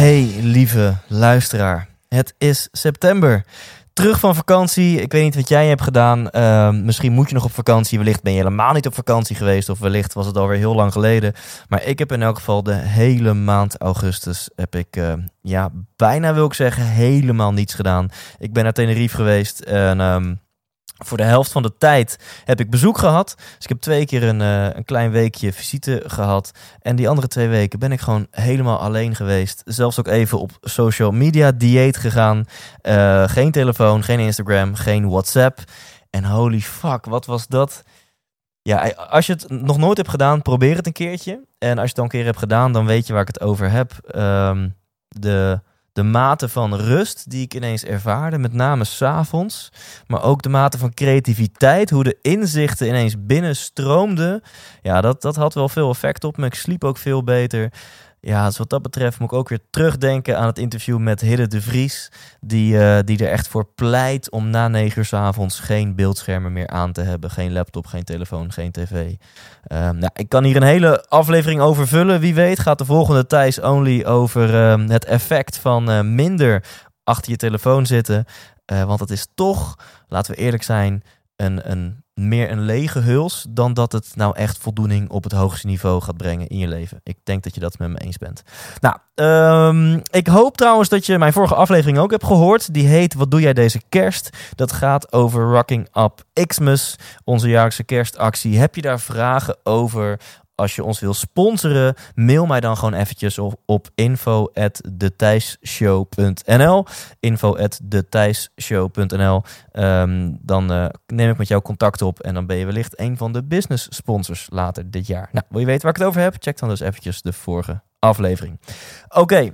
Hey lieve luisteraar, het is september. Terug van vakantie. Ik weet niet wat jij hebt gedaan. Ehm, misschien moet je nog op vakantie. Wellicht ben je helemaal niet op vakantie geweest. Of wellicht was het alweer heel lang geleden. Maar ik heb in elk geval de hele maand augustus. Heb ik, eh, ja, bijna wil ik zeggen, helemaal niets gedaan. Ik ben naar Tenerife geweest. En ehm, voor de helft van de tijd heb ik bezoek gehad. Dus ik heb twee keer een, eh, een klein weekje visite gehad. En die andere twee weken ben ik gewoon helemaal alleen geweest. Zelfs ook even op social media dieet gegaan. Eh, geen telefoon, geen Instagram, geen WhatsApp. En holy fuck, wat was dat? Ja, als je het nog nooit hebt gedaan, probeer het een keertje. En als je het dan een keer hebt gedaan, dan weet je waar ik het over heb. Ehm, de de mate van rust die ik ineens ervaarde, met name s'avonds. Maar ook de mate van creativiteit, hoe de inzichten ineens binnenstroomden. Ja, dat, dat had wel veel effect op me. Ik sliep ook veel beter ja, dus wat dat betreft moet ik ook weer terugdenken aan het interview met Hidde de Vries. Die, uh, die er echt voor pleit om na negen uur s avonds geen beeldschermen meer aan te hebben. Geen laptop, geen telefoon, geen tv. Uh, nou, ik kan hier een hele aflevering over vullen. Wie weet gaat de volgende Thijs Only over uh, het effect van eh, minder achter je telefoon zitten. Eh, want het is toch, laten we eerlijk zijn, een, een meer een lege huls dan dat het nou echt voldoening op het hoogste niveau gaat brengen in je leven. Ik denk dat je dat met me eens bent. Nou, um, ik hoop trouwens dat je mijn vorige aflevering ook hebt gehoord. Die heet Wat doe jij deze kerst? Dat gaat over Rocking Up Xmas, onze jaarlijkse kerstactie. Heb je daar vragen over? Als je ons wil sponsoren, mail mij dan gewoon eventjes op, op info@detijsshow.nl. info@detijsshow.nl. Um, dan uh, neem ik met jou contact op en dan ben je wellicht een van de business sponsors later dit jaar. Nou, wil je weten waar ik het over heb? Check dan dus eventjes de vorige aflevering. Oké,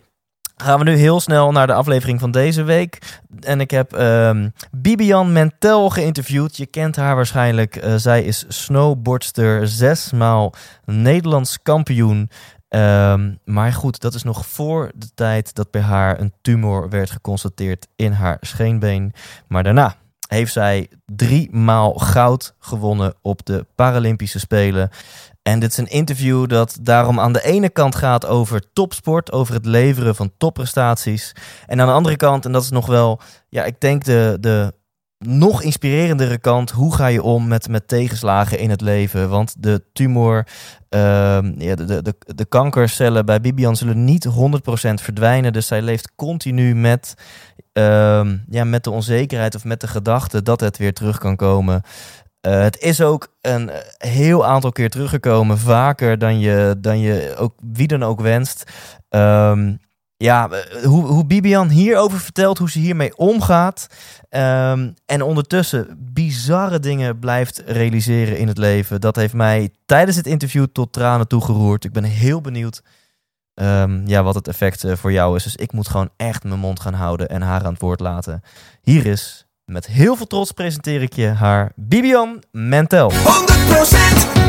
gaan we nu heel snel naar de aflevering van deze week. En ik heb um, Bibian Mentel geïnterviewd. Je kent haar waarschijnlijk. Uh, zij is snowboardster, zesmaal Nederlands kampioen. Um, maar goed, dat is nog voor de tijd dat bij haar een tumor werd geconstateerd in haar scheenbeen. Maar daarna heeft zij drie maal goud gewonnen op de Paralympische Spelen. En dit is een interview dat daarom aan de ene kant gaat over topsport, over het leveren van topprestaties. En aan de andere kant, en dat is nog wel, ja, ik denk de, de nog inspirerendere kant, hoe ga je om met, met tegenslagen in het leven? Want de tumor, uh, ja, de, de, de kankercellen bij Bibian zullen niet 100% verdwijnen. Dus zij leeft continu met, uh, ja, met de onzekerheid of met de gedachte dat het weer terug kan komen. Uh, het is ook een heel aantal keer teruggekomen, vaker dan je, dan je ook wie dan ook wenst. Um, ja, hoe, hoe Bibian hierover vertelt, hoe ze hiermee omgaat. Um, en ondertussen bizarre dingen blijft realiseren in het leven. Dat heeft mij tijdens het interview tot tranen toegeroerd. Ik ben heel benieuwd um, ja, wat het effect voor jou is. Dus ik moet gewoon echt mijn mond gaan houden en haar aan het woord laten. Hier is met heel veel trots presenteer ik je haar Bibian Mentel. 100%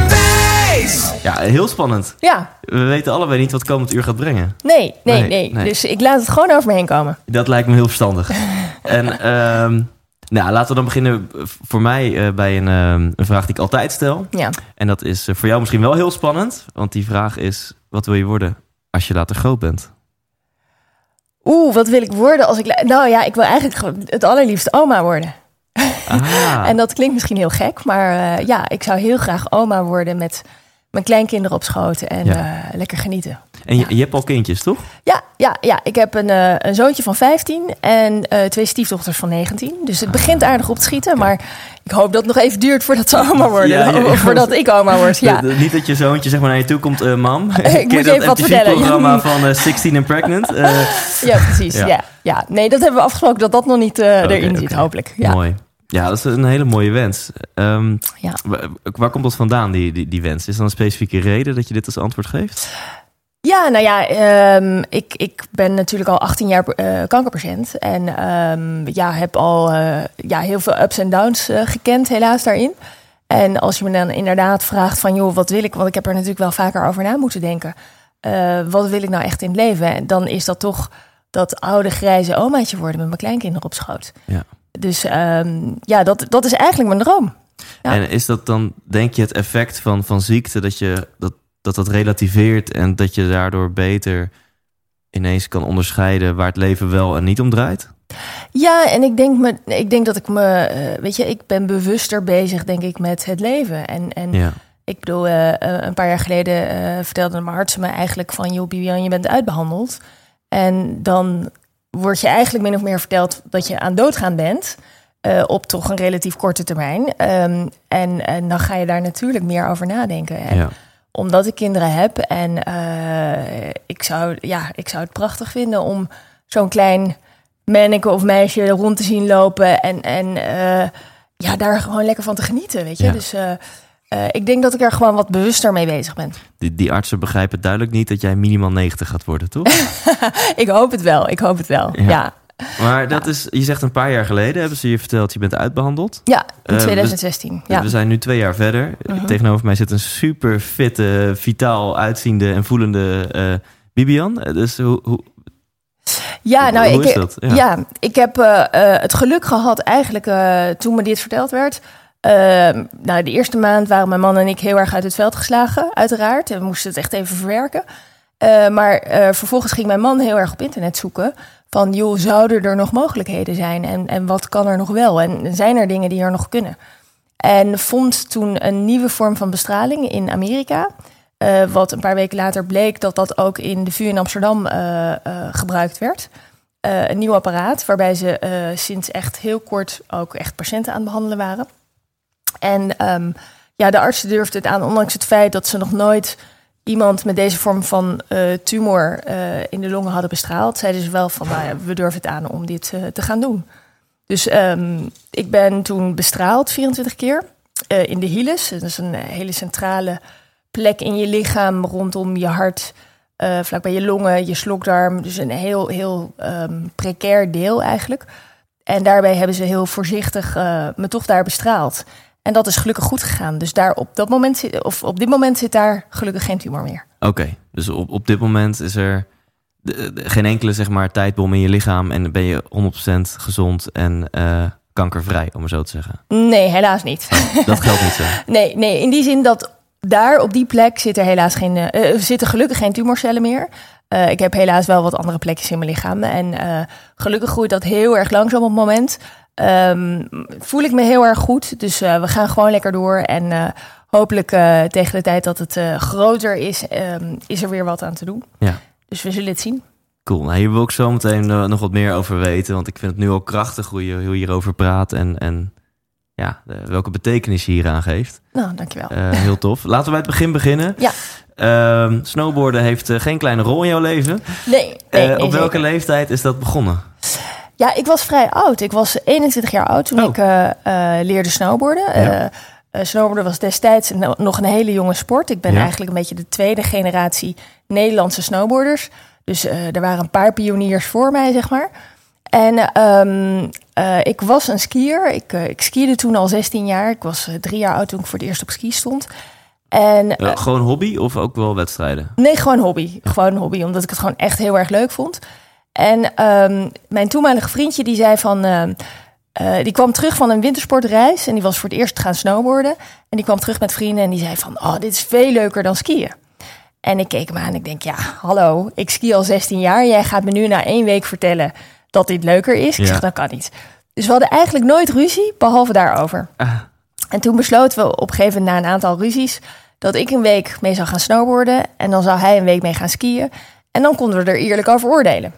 Thijs! Ja, heel spannend. Ja. We weten allebei niet wat komend uur gaat brengen. Nee, nee, nee, nee. nee. Dus ik laat het gewoon over me heen komen. Dat lijkt me heel verstandig. en um, nou, laten we dan beginnen voor mij uh, bij een, um, een vraag die ik altijd stel. Ja. En dat is uh, voor jou misschien wel heel spannend. Want die vraag is, wat wil je worden als je later groot bent? Oeh, wat wil ik worden als ik... Nou ja, ik wil eigenlijk het allerliefst oma worden. Ah. en dat klinkt misschien heel gek, maar uh, ja, ik zou heel graag oma worden met mijn kleinkinderen op schoot en ja. uh, lekker genieten. En je, ja. je, hebt al kindjes, toch? Ja, ja, ja. ik heb een, uh, een zoontje van 15 en uh, twee stiefdochters van 19. Dus het begint aardig op te schieten, maar ik hoop dat het nog even duurt voordat ze oma worden. Ja, voordat ik oma word. Ja. De, de, niet dat je zoontje zeg maar naar je toe komt, mam. ik moet je even wat vertellen. programma van 16 and Pregnant. ja, precies. Ja. Ja. nee, dat hebben we afgesproken dat dat nog niet okay, erin okay. zit, hopelijk. Ja. Mooi. Ja, dat is een hele mooie wens. Ehm, Ja. wa- Waar komt dat vandaan, die, die, die wens? Is er dan een specifieke reden dat je dit als antwoord geeft? Ja, nou ja, ehm, ik, ik ben natuurlijk al 18 jaar eh, kankerpatiënt. En ehm, ja, heb al eh, ja, heel veel ups en downs eh, gekend, helaas daarin. En als je me dan inderdaad vraagt van, joh, wat wil ik? Want ik heb er natuurlijk wel vaker over na moeten denken. Wat wil ik nou echt in het leven? En dan is dat toch dat oude grijze omaatje worden met mijn kleinkinderen op schoot. Ja. Dus ehm, ja, dat, dat is eigenlijk mijn droom. Ja. En is dat dan, denk je, het effect van, van ziekte dat, je, dat, dat dat relativeert en dat je daardoor beter ineens kan onderscheiden waar het leven wel en niet om draait? Ja, en ik denk, me, ik denk dat ik me, eh, weet je, ik ben bewuster bezig, denk ik, met het leven. En, en Ja. ik bedoel, eh, eh, een paar jaar geleden vertelde mijn arts me eigenlijk van, joh, Bibian, je bent uitbehandeld. En dan wordt je eigenlijk min of meer verteld dat je aan doodgaan bent. eh, op toch een relatief korte termijn. Ehm, en, en dan ga je daar natuurlijk meer over nadenken. En ja. omdat ik kinderen heb en eh, ik, zou, ja, ik zou het prachtig vinden om zo'n klein manneke of meisje rond te zien lopen en, en eh, ja, daar gewoon lekker van te genieten, weet je. Ja. Dus eh, ik denk dat ik er gewoon wat bewuster mee bezig ben. Die, die artsen begrijpen duidelijk niet dat jij minimaal 90 gaat worden, toch? Ik hoop het wel, ik hoop het wel. Ja. Ja, ja, Maar dat is, je zegt een paar jaar geleden hebben ze je verteld, je bent uitbehandeld. in Eh, 2016. Ja. We zijn nu twee jaar verder. Mhm. Tegenover mij zit een super fitte, vitaal uitziende en voelende eh, Bibian. Dus hoe, hoe, Ja, nou, hoe ik? Ja. Ja. ik heb het geluk gehad eigenlijk toen me dit verteld werd. Eh, nou, de eerste maand waren mijn man en ik heel erg uit het veld geslagen, uiteraard. En we moesten het echt even verwerken. Eh, maar eh, vervolgens ging mijn man heel erg op internet zoeken. Van, joh, zouden er nog mogelijkheden zijn? En, en wat kan er nog wel? En zijn er dingen die er nog kunnen? En vond toen een nieuwe vorm van bestraling in Amerika. Eh, wat een paar weken later bleek dat dat ook in de VU in Amsterdam eh, gebruikt werd. Een nieuw apparaat waarbij ze sinds echt heel kort ook echt patiënten aan het behandelen waren. En ehm, ja, de artsen durfden het aan, ondanks het feit dat ze nog nooit iemand met deze vorm van eh, tumor eh, in de longen hadden bestraald. Zeiden ze wel van, nou we durven het aan om dit eh, te gaan doen. Dus ehm, ik ben toen bestraald 24 keer in de hilis. Dat is een hele centrale plek in je lichaam rondom je hart, eh vlakbij je longen, je slokdarm. Dus een heel, heel ehm, precair deel eigenlijk. En daarbij hebben ze heel voorzichtig me toch daar bestraald. En dat is gelukkig goed gegaan. Dus daar op dat moment zit, of op dit moment zit daar gelukkig geen tumor meer. Oké, dus op, op dit moment is er de- de- geen enkele zeg maar, tijdbom in je lichaam en ben je 100% gezond en eh, kankervrij, om het zo te zeggen. Nee, helaas niet. Dat geldt niet zo. Nee, nee, in die zin dat daar op die plek zit er helaas geen, eh, eh, zitten gelukkig geen tumorcellen meer. Ik heb helaas wel wat andere plekjes in mijn lichaam. En gelukkig groeit dat heel erg langzaam op het moment. Ehm, voel ik me heel erg goed. Dus eh, we gaan gewoon lekker door. En eh, hopelijk eh, tegen de tijd dat het groter is, ehm, is er weer wat aan te doen. Ja. Dus we zullen het zien. Cool. Nou, hier wil ik zo meteen nog wat meer over weten. Want ik vind het nu al krachtig hoe je, hoe je hierover praat. En, en ja, welke betekenis je hieraan geeft. Nou, dankjewel. Heel tof. Laten we bij het begin beginnen. Ja. Ehm, snowboarden heeft geen kleine rol in jouw leven. Nee, op welke zeker. leeftijd is dat begonnen? Ja, ik was vrij oud. Ik was 21 jaar oud toen Oh. ik eh, eh, leerde snowboarden. Ja. Eh, snowboarden was destijds nog een hele jonge sport. Ik ben Ja. eigenlijk een beetje de tweede generatie Nederlandse snowboarders. Dus er waren een paar pioniers voor mij, zeg maar. En ehm, eh, ik was een skier. Ik, ik skiede toen al 16 jaar. Ik was drie jaar oud toen ik voor het eerst op ski stond. En gewoon hobby of ook wel wedstrijden? Nee, gewoon hobby. Gewoon een hobby, omdat ik het gewoon echt heel erg leuk vond. En ehm, mijn toenmalige vriendje die zei van... ehm, eh, die kwam terug van een wintersportreis en die was voor het eerst gaan snowboarden. En die kwam terug met vrienden en die zei van... Oh, dit is veel leuker dan skiën. En ik keek hem aan en ik denk, ja, hallo, ik ski al 16 jaar. Jij gaat me nu na één week vertellen dat dit leuker is. Ik Ja. zeg, dat kan niet. Dus we hadden eigenlijk nooit ruzie, behalve daarover. Ah, En toen besloten we op een gegeven moment na een aantal ruzies dat ik een week mee zou gaan snowboarden en dan zou hij een week mee gaan skiën. En dan konden we er eerlijk over oordelen.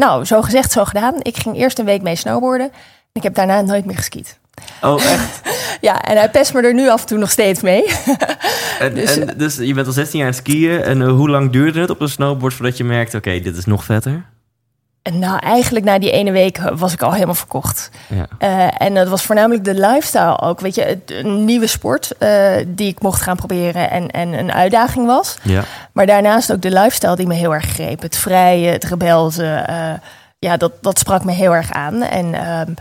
Nou, zo gezegd, zo gedaan. Ik ging eerst een week mee snowboarden. En ik heb daarna nooit meer geskiet. Oh, echt? Ja, en hij pest me er nu af en toe nog steeds mee. En, Dus, en, dus je bent al 16 jaar aan het skiën. En eh, hoe lang duurde het op een snowboard voordat je merkte... oké, dit is nog vetter? En nou, eigenlijk na die ene week was ik al helemaal verkocht. Ja. Eh, en dat was voornamelijk de lifestyle ook. Weet je, een nieuwe sport eh, die ik mocht gaan proberen en, en een uitdaging was. Ja. Maar daarnaast ook de lifestyle die me heel erg greep. Het vrije, het rebelse. eh, ja, dat, dat sprak me heel erg aan. En ehm,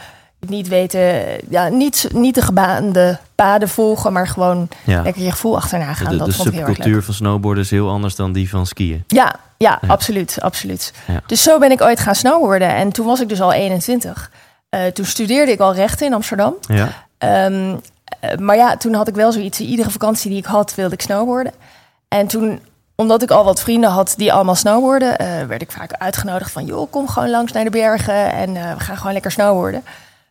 niet weten, ja, niet, niet de gebaande paden volgen, maar gewoon ja. lekker je gevoel achterna gaan. De, dat de vond ik heel erg leuk. subcultuur van snowboarden is heel anders dan die van skiën. Ja, ja, Ja. absoluut, absoluut. Ja. Dus zo ben ik ooit gaan snowboarden. En toen was ik dus al 21. Eh, toen studeerde ik al rechten in Amsterdam. Ja. Ehm, eh, maar ja, toen had ik wel zoiets. Iedere vakantie die ik had, wilde ik snowboarden. En toen, omdat ik al wat vrienden had die allemaal snowboarden, eh, werd ik vaak uitgenodigd van, joh, kom gewoon langs naar de bergen en we gaan gewoon lekker snowboarden.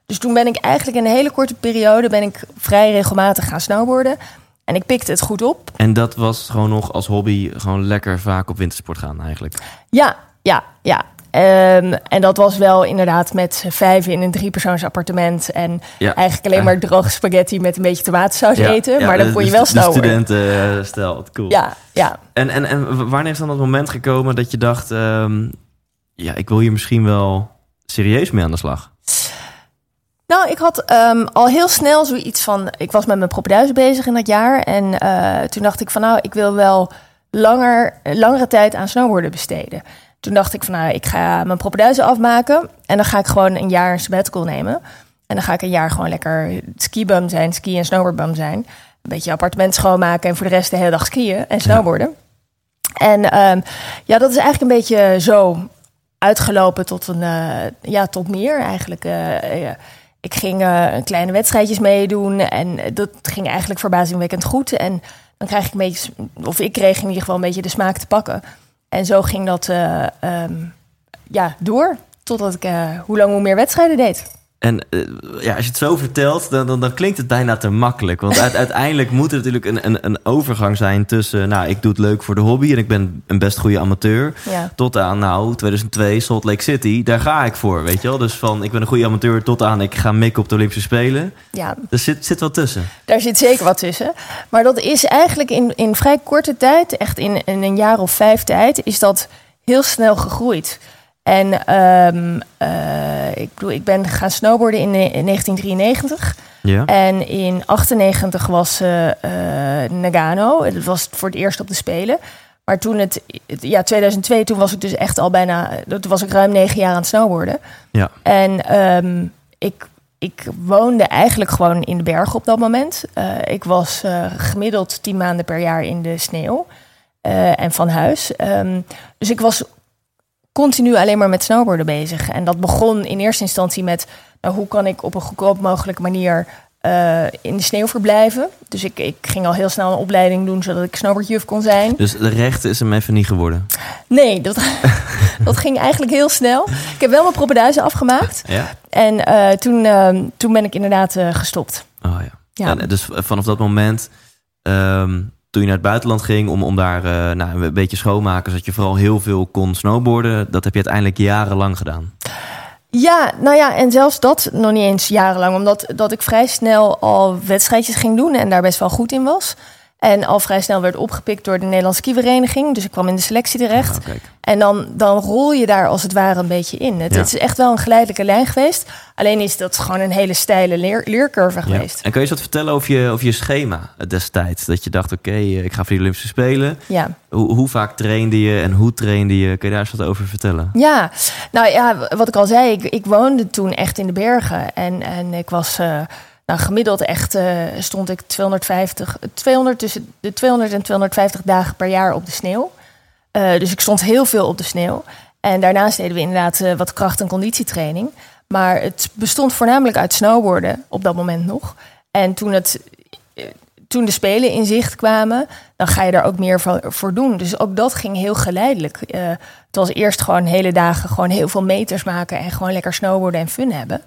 Dus toen ben ik eigenlijk in een hele korte periode ben ik vrij regelmatig gaan snowboarden. En ik pikte het goed op. En dat was gewoon nog als hobby gewoon lekker vaak op wintersport gaan eigenlijk. Ja, ja, ja. Ehm, en dat was wel inderdaad met vijf in een driepersoons appartement. En Ja. eigenlijk alleen Ja. maar droge spaghetti met een beetje tomatensaus Ja, eten. maar dan kon je wel De snowboarden. studentenstel, cool. Ja, ja. En, en, en wanneer is dan dat moment gekomen dat je dacht... ehm, ja, ik wil hier misschien wel serieus mee aan de slag? Nou, ik had ehm, al heel snel zoiets van... Ik was met mijn propenduizen bezig in dat jaar. En eh, toen dacht ik van nou, ik wil wel langer, langere tijd aan snowboarden besteden. Toen dacht ik van nou, ik ga mijn propenduizen afmaken. En dan ga ik gewoon een jaar een sabbatical nemen. En dan ga ik een jaar gewoon lekker skibum zijn, ski- en snowboardbum zijn. Een beetje appartement schoonmaken en voor de rest de hele dag skiën en snowboarden. En ehm, ja, dat is eigenlijk een beetje zo uitgelopen tot een eh, ja tot meer eigenlijk. eh. Ik ging eh, kleine wedstrijdjes meedoen en dat ging eigenlijk verbazingwekkend goed. En dan krijg ik een beetje, of ik kreeg in ieder geval een beetje de smaak te pakken. En zo ging dat eh, ehm, ja door totdat ik eh, hoe lang hoe meer wedstrijden deed. En eh, ja, als je het zo vertelt, dan, dan, dan klinkt het bijna te makkelijk. Want uit- uiteindelijk moet er natuurlijk een, een, een overgang zijn tussen... nou, ik doe het leuk voor de hobby en ik ben een best goede amateur... Ja. tot aan, nou, 2002, Salt Lake City, daar ga ik voor, weet je wel? Dus van, ik ben een goede amateur tot aan, ik ga mikken op de Olympische Spelen. ja, Er zit, zit wat tussen. Daar zit zeker wat tussen. Maar dat is eigenlijk in, in vrij korte tijd, echt in, in een jaar of vijf tijd, is dat heel snel gegroeid. En ehm, eh, ik bedoel, ik ben gaan snowboarden in, eh, in 1993. Ja? En in 98 was eh, eh, Nagano. Dat was voor het eerst op de Spelen. Maar toen het, ja, 2002, toen was ik dus echt al bijna, toen was ik ruim negen jaar aan het snowboarden. Ja. En ehm, ik, ik woonde eigenlijk gewoon in de bergen op dat moment. Eh, ik was eh, gemiddeld tien maanden per jaar in de sneeuw eh, en van huis. Ehm, dus ik was continu alleen maar met snowboarden bezig. En dat begon in eerste instantie met... Nou, hoe kan ik op een goedkoop mogelijke manier eh, in de sneeuw verblijven? Dus ik, ik ging al heel snel een opleiding doen... zodat ik snowboardjuf kon zijn. Dus de rechte is hem even niet geworden. Nee, dat, dat ging eigenlijk heel snel. Ik heb wel mijn propenduizen afgemaakt. Ja? En eh, toen, ehm, toen ben ik inderdaad eh, gestopt. Oh ja. Ja. Dus vanaf dat moment, ehm, toen je naar het buitenland ging om, om daar eh, nou, een beetje schoonmaken, zodat je vooral heel veel kon snowboarden, dat heb je uiteindelijk jarenlang gedaan. Ja, nou ja, en zelfs dat nog niet eens jarenlang. Omdat dat ik vrij snel al wedstrijdjes ging doen en daar best wel goed in was. En al vrij snel werd opgepikt door de Nederlandse skivereniging. Dus ik kwam in de selectie terecht. En dan, dan rol je daar als het ware een beetje in. Het, Ja. het is echt wel een geleidelijke lijn geweest. Alleen is dat gewoon een hele steile leer, leercurve Ja. geweest. En kun je eens wat vertellen over je, over je schema destijds? Dat je dacht, oké, ik ga voor de Olympische Spelen. Ja. Hoe, hoe vaak trainde je en hoe trainde je? Kun je daar eens wat over vertellen? Ja, nou ja, wat ik al zei, ik, ik woonde toen echt in de bergen. En, en ik was eh, nou, gemiddeld echt, eh, stond ik 250, 200, tussen de 200 en 250 dagen per jaar op de sneeuw. Eh, dus ik stond heel veel op de sneeuw. En daarnaast deden we inderdaad eh, wat kracht- en conditietraining. Maar het bestond voornamelijk uit snowboarden op dat moment nog. En toen, het, toen de Spelen in zicht kwamen, dan ga je daar ook meer voor, doen. Dus ook dat ging heel geleidelijk. Het was eerst gewoon hele dagen gewoon heel veel meters maken en gewoon lekker snowboarden en fun hebben.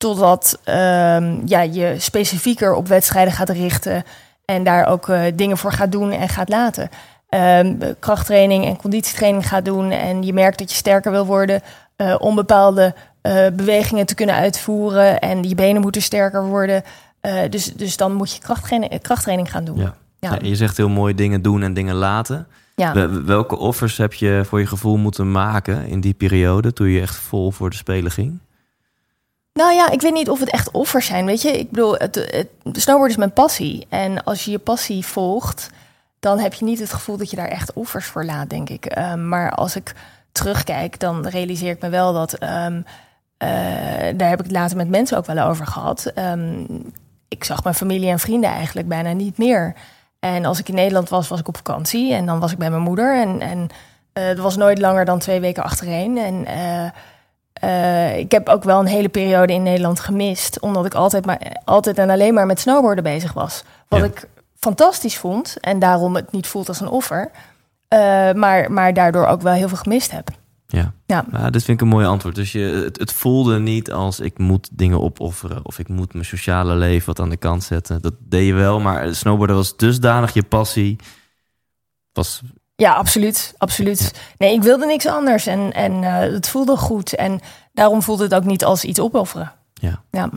Totdat ehm, ja, je specifieker op wedstrijden gaat richten en daar ook eh, dingen voor gaat doen en gaat laten. Ehm, krachttraining en conditietraining gaat doen en je merkt dat je sterker wil worden eh, om bepaalde eh, bewegingen te kunnen uitvoeren en je benen moeten sterker worden. Dus, dus dan moet je krachttraining, krachttraining gaan doen. Ja. Ja. Ja, je zegt heel mooi dingen doen en dingen laten. Ja. Wel- Welke offers heb je voor je gevoel moeten maken in die periode toen je echt vol voor de Spelen ging? Nou ja, ik weet niet of het echt offers zijn. Weet je, ik bedoel, het, snowboard is mijn passie. En als je je passie volgt, dan heb je niet het gevoel dat je daar echt offers voor laat, denk ik. Ehm, maar als ik terugkijk, dan realiseer ik me wel dat. ehm, eh, daar heb ik het later met mensen ook wel over gehad. Ehm, ik zag mijn familie en vrienden eigenlijk bijna niet meer. En als ik in Nederland was, was ik op vakantie. En dan was ik bij mijn moeder. En, en eh, het was nooit langer dan twee weken achtereen. En eh, ik heb ook wel een hele periode in Nederland gemist. Omdat ik altijd, maar, altijd en alleen maar met snowboarden bezig was. Wat Ja. ik fantastisch vond. En daarom het niet voelt als een offer. Eh, maar, maar daardoor ook wel heel veel gemist heb. Ja. Ja. Nou, dit vind ik een mooi antwoord. Dus je, het, het voelde niet als ik moet dingen opofferen of ik moet mijn sociale leven wat aan de kant zetten. Dat deed je wel, maar snowboarden was dusdanig je passie. Was, Ja, absoluut. absoluut. Nee, ik wilde niks anders. En, en eh, het voelde goed. En daarom voelde het ook niet als iets opofferen. ja. Ja.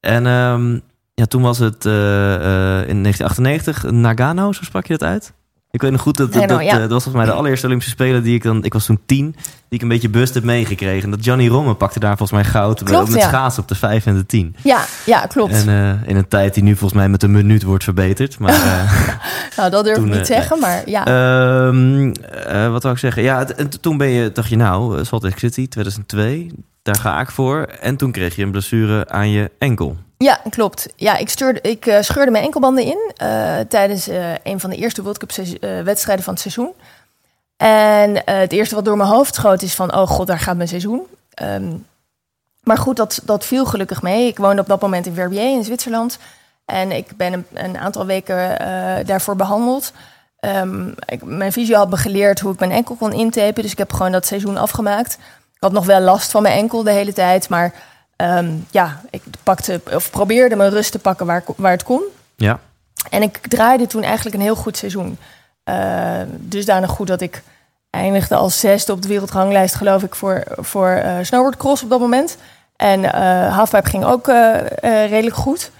En ehm, ja, toen was het eh, eh, in 1998 Nagano, zo sprak je dat uit? Ik weet nog goed, dat, dat, Nagano, dat, ja. eh, dat was volgens mij de allereerste Olympische Spelen die ik dan... Ik was toen tien, die ik een beetje bewust heb meegekregen. En dat Johnny Romme pakte daar volgens mij goud Klopt, met ja. schaatsen op de vijf en de tien. Ja, ja, klopt. En eh, in een tijd die nu volgens mij met een minuut wordt verbeterd. Maar eh, nou, dat durf ik niet zeggen, maar ja. ehm, eh, wat wou ik zeggen? Ja, en toen ben je, dacht je nou, Salt Lake City 2002, daar ga ik voor. En toen kreeg je een blessure aan je enkel. Ja, klopt. Ja, ik, ik eh, scheurde mijn enkelbanden in eh, tijdens eh, een van de eerste World Cup wedstrijden van het seizoen. En het eerste wat door mijn hoofd schoot is van, oh god, daar gaat mijn seizoen. Ehm, maar goed, dat, dat viel gelukkig mee. Ik woonde op dat moment in Verbier in Zwitserland. En ik ben een, een aantal weken daarvoor behandeld. Ehm, mijn fysio had me geleerd hoe ik mijn enkel kon intapen. Dus ik heb gewoon dat seizoen afgemaakt. Ik had nog wel last van mijn enkel de hele tijd. Maar ehm, ja, ik pakte, of probeerde mijn rust te pakken waar, waar het kon. Ja, En ik draaide toen eigenlijk een heel goed seizoen. Eh dusdanig goed dat ik eindigde als zesde op de wereldranglijst, geloof ik, voor, voor eh snowboardcross op dat moment. En eh halfpipe ging ook eh, redelijk goed.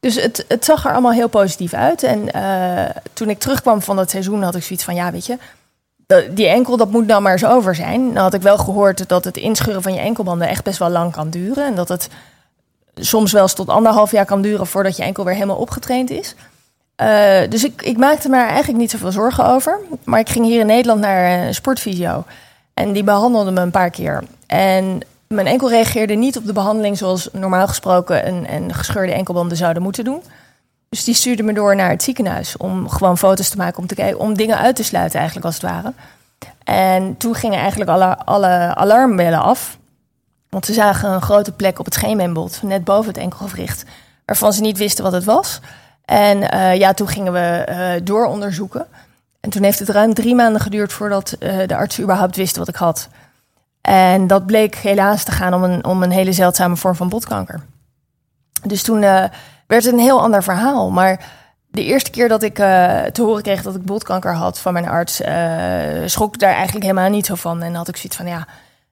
Dus het, het zag er allemaal heel positief uit. En toen ik terugkwam van dat seizoen had ik zoiets van, ja, weet je... Die enkel, dat moet nou maar eens over zijn. Dan had ik wel gehoord dat het inscheuren van je enkelbanden echt best wel lang kan duren. En dat het soms wel eens tot anderhalf jaar kan duren voordat je enkel weer helemaal opgetraind is. Eh, dus ik, ik maakte me eigenlijk niet zoveel zorgen over. Maar ik ging hier in Nederland naar een sportfysio. En die behandelde me een paar keer. En mijn enkel reageerde niet op de behandeling zoals normaal gesproken een, een gescheurde enkelbanden zouden moeten doen. Dus die stuurde me door naar het ziekenhuis om gewoon foto's te maken, om, te om dingen uit te sluiten eigenlijk als het ware. En toen gingen eigenlijk alle, alle alarmbellen af. Want ze zagen een grote plek op het scheenbeenbod, net boven het enkelgewricht, waarvan ze niet wisten wat het was. En eh, ja, toen gingen we eh dooronderzoeken. En toen heeft het ruim drie maanden geduurd voordat eh, de artsen überhaupt wisten wat ik had. En dat bleek helaas te gaan om een, om een hele zeldzame vorm van botkanker. Dus toen werd een heel ander verhaal. Maar de eerste keer dat ik eh, te horen kreeg dat ik botkanker had van mijn arts, eh, schrok ik daar eigenlijk helemaal niet zo van. En had ik zoiets van, ja,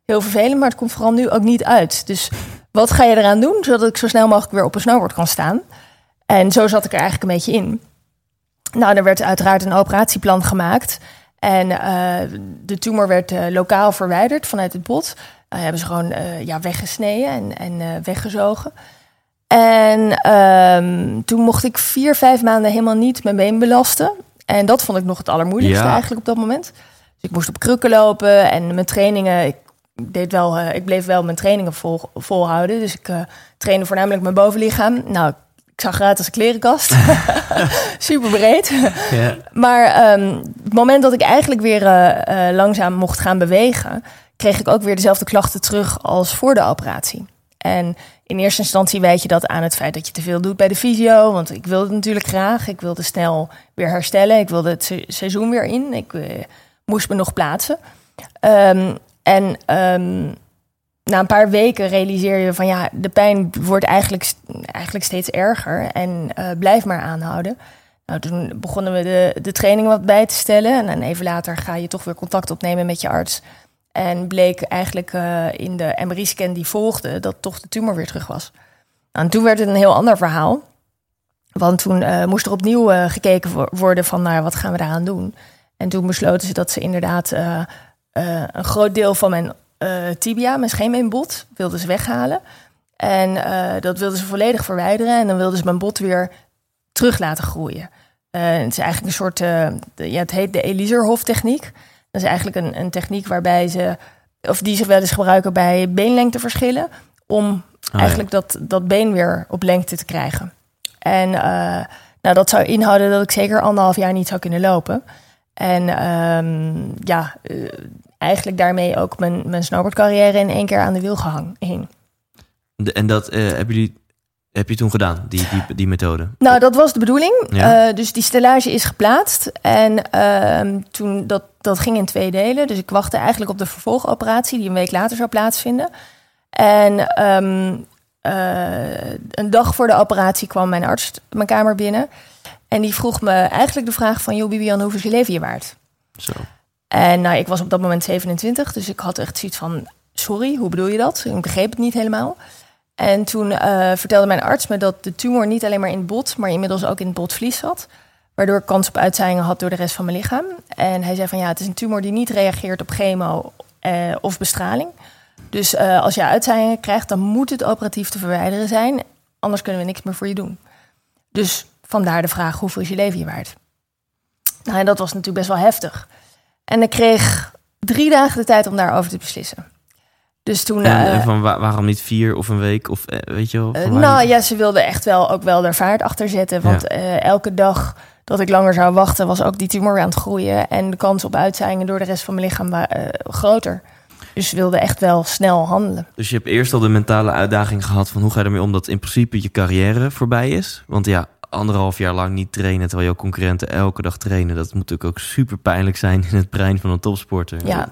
heel vervelend, maar het komt vooral nu ook niet uit. Dus wat ga je eraan doen, zodat ik zo snel mogelijk weer op een snowboard kan staan? En zo zat ik er eigenlijk een beetje in. Nou, er werd uiteraard een operatieplan gemaakt. En eh, de tumor werd lokaal verwijderd vanuit het bot. Uh, hebben ze gewoon ja, weggesneden en, en weggezogen. En ehm, toen mocht ik vier, vijf maanden helemaal niet mijn been belasten. En dat vond ik nog het allermoeilijkste Ja. eigenlijk op dat moment. Dus ik moest op krukken lopen en mijn trainingen... Ik, deed wel, eh, ik bleef wel mijn trainingen vol, volhouden. Dus ik eh, trainde voornamelijk mijn bovenlichaam. Nou, ik zag eruit als een klerenkast. Super breed. Maar ehm, het moment dat ik eigenlijk weer eh, langzaam mocht gaan bewegen, kreeg ik ook weer dezelfde klachten terug als voor de operatie. En in eerste instantie weet je dat aan het feit dat je te veel doet bij de fysio. Want ik wilde het natuurlijk graag. Ik wilde snel weer herstellen. Ik wilde het se- seizoen weer in. Ik eh, moest me nog plaatsen. Ehm, en ehm, na een paar weken realiseer je van ja, de pijn wordt eigenlijk, eigenlijk steeds erger. En eh, blijf maar aanhouden. Nou, toen begonnen we de, de training wat bij te stellen. En dan even later ga je toch weer contact opnemen met je arts. En bleek eigenlijk eh, in de MRI-scan die volgde dat toch de tumor weer terug was. Nou, en toen werd het een heel ander verhaal. Want toen eh, moest er opnieuw eh, gekeken wo- worden van nou, wat gaan we daaraan doen. En toen besloten ze dat ze inderdaad een groot deel van mijn tibia, mijn scheenbeenbot, wilden ze weghalen. En dat wilden ze volledig verwijderen. En dan wilden ze mijn bot weer terug laten groeien. Het is eigenlijk een soort, ja, het heet de Eliserhof techniek. Dat is eigenlijk een, een techniek waarbij ze, of die ze wel eens gebruiken bij beenlengteverschillen, om ja. eigenlijk dat, dat been weer op lengte te krijgen. En eh, nou, dat zou inhouden dat ik zeker anderhalf jaar niet zou kunnen lopen. En ehm, ja, eh, eigenlijk daarmee ook mijn, mijn snowboardcarrière in één keer aan de wiel gehang hing. De- en dat eh, hebben jullie, heb je toen gedaan, die, die, die methode? Nou, dat was de bedoeling. Ja. Eh, dus die stellage is geplaatst. En ehm, toen dat, dat ging in twee delen. Dus ik wachtte eigenlijk op de vervolgoperatie, die een week later zou plaatsvinden. En ehm, eh, een dag voor de operatie kwam mijn arts mijn kamer binnen. En die vroeg me eigenlijk de vraag van... joh, Bibian, hoeveel is je leven je waard? Zo. En nou, ik was op dat moment 27, dus ik had echt zoiets van... sorry, hoe bedoel je dat? Ik begreep het niet helemaal. En toen eh, vertelde mijn arts me dat de tumor niet alleen maar in het bot... maar inmiddels ook in het botvlies zat. Waardoor ik kans op uitzaaiingen had door de rest van mijn lichaam. En hij zei van ja, het is een tumor die niet reageert op chemo eh, of bestraling. Dus eh, als je uitzaaiingen krijgt, dan moet het operatief te verwijderen zijn. Anders kunnen we niks meer voor je doen. Dus vandaar de vraag, hoeveel is je leven je waard? Nou, en dat was natuurlijk best wel heftig. En ik kreeg drie dagen de tijd om daarover te beslissen. Dus toen... En, eh, en van wa- waarom niet vier of een week? Of eh, weet je wel? eh, nou ja, ze wilden echt wel ook wel er vaart achter zetten. Want Ja. elke dag dat ik langer zou wachten, was ook die tumor aan het groeien. En de kans op uitzaaiingen door de rest van mijn lichaam groter. Dus ze wilden echt wel snel handelen. Dus je hebt eerst al de mentale uitdaging gehad van hoe ga je ermee om dat in principe je carrière voorbij is. Want ja, anderhalf jaar lang niet trainen terwijl jouw concurrenten elke dag trainen. Dat moet natuurlijk ook super pijnlijk zijn in het brein van een topsporter. Ja.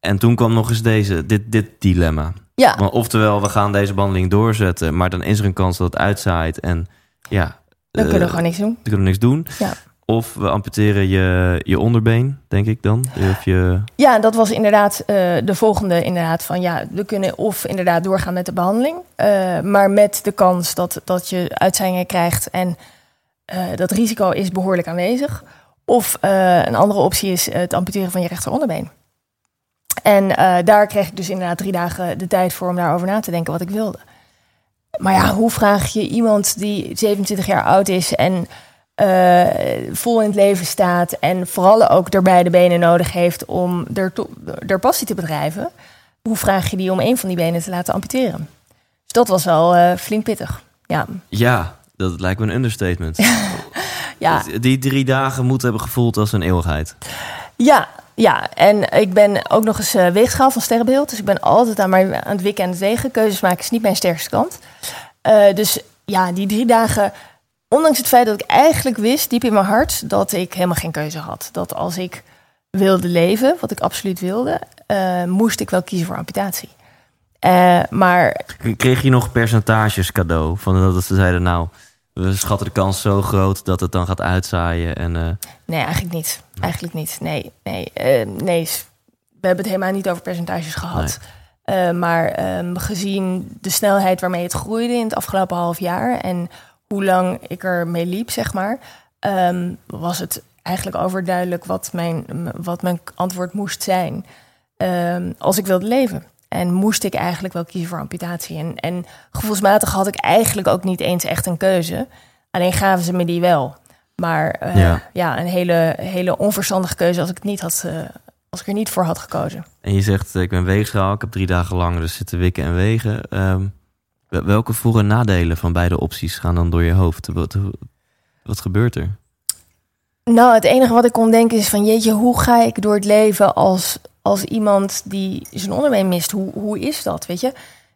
Eh, eh, en toen kwam nog eens deze, dit, dit dilemma. Ja, Want oftewel, we gaan deze behandeling doorzetten, maar dan is er een kans dat het uitzaait. En ja, dan eh, kunnen we gewoon niks doen. dan kunnen we niks doen. Ja. Of we amputeren je, je onderbeen, denk ik dan. Of je, Ja, dat was inderdaad eh, de volgende inderdaad van ja, we kunnen of inderdaad doorgaan met de behandeling, eh, maar met de kans dat, dat je uitzaaiingen krijgt en eh, dat risico is behoorlijk aanwezig. Of eh, een andere optie is het amputeren van je rechteronderbeen. En eh, daar kreeg ik dus inderdaad drie dagen de tijd voor om daarover na te denken wat ik wilde. Maar ja, hoe vraag je iemand die 27 jaar oud is en eh, vol in het leven staat en vooral ook er beide benen nodig heeft om er, er passie te bedrijven, hoe vraag je die om een van die benen te laten amputeren? Dus dat was wel eh, flink pittig. Ja, ja, dat lijkt me een understatement. ja, Die drie dagen moeten hebben gevoeld als een eeuwigheid. ja, ja. En ik ben ook nog eens eh, weegschaal van sterrenbeeld, dus ik ben altijd aan, mijn, aan het wikken en het wegen. Keuzes maken is niet mijn sterkste kant. Eh, dus ja, die drie dagen, ondanks het feit dat ik eigenlijk wist, diep in mijn hart, dat ik helemaal geen keuze had. Dat als ik wilde leven, wat ik absoluut wilde, eh, moest ik wel kiezen voor amputatie. Maar Kreeg je nog percentages cadeau? Van dat ze zeiden, nou, we schatten de kans zo groot dat het dan gaat uitzaaien. En, eh, nee, eigenlijk niet. Eigenlijk niet. Nee, nee, eh, nee. We hebben het helemaal niet over percentages gehad. Eh, maar ehm, gezien de snelheid waarmee het groeide in het afgelopen half jaar en hoe lang ik er mee liep, zeg maar, ehm, was het eigenlijk overduidelijk wat mijn, wat mijn antwoord moest zijn ehm, als ik wilde leven. En moest ik eigenlijk wel kiezen voor amputatie. En, en gevoelsmatig had ik eigenlijk ook niet eens echt een keuze. Alleen gaven ze me die wel. Maar eh, Ja. ja. een hele, hele onverstandige keuze als ik, het niet had, eh, als ik er niet voor had gekozen. en je zegt, eh, ik ben weegschaal, ik heb drie dagen lang dus zitten wikken en wegen. Ehm, wel- welke voor- en nadelen van beide opties gaan dan door je hoofd? Wat, wat gebeurt er? Nou, het enige wat ik kon denken is van... jeetje, hoe ga ik door het leven als, als iemand die zijn onderbeen mist? Hoe, hoe is dat, weet je?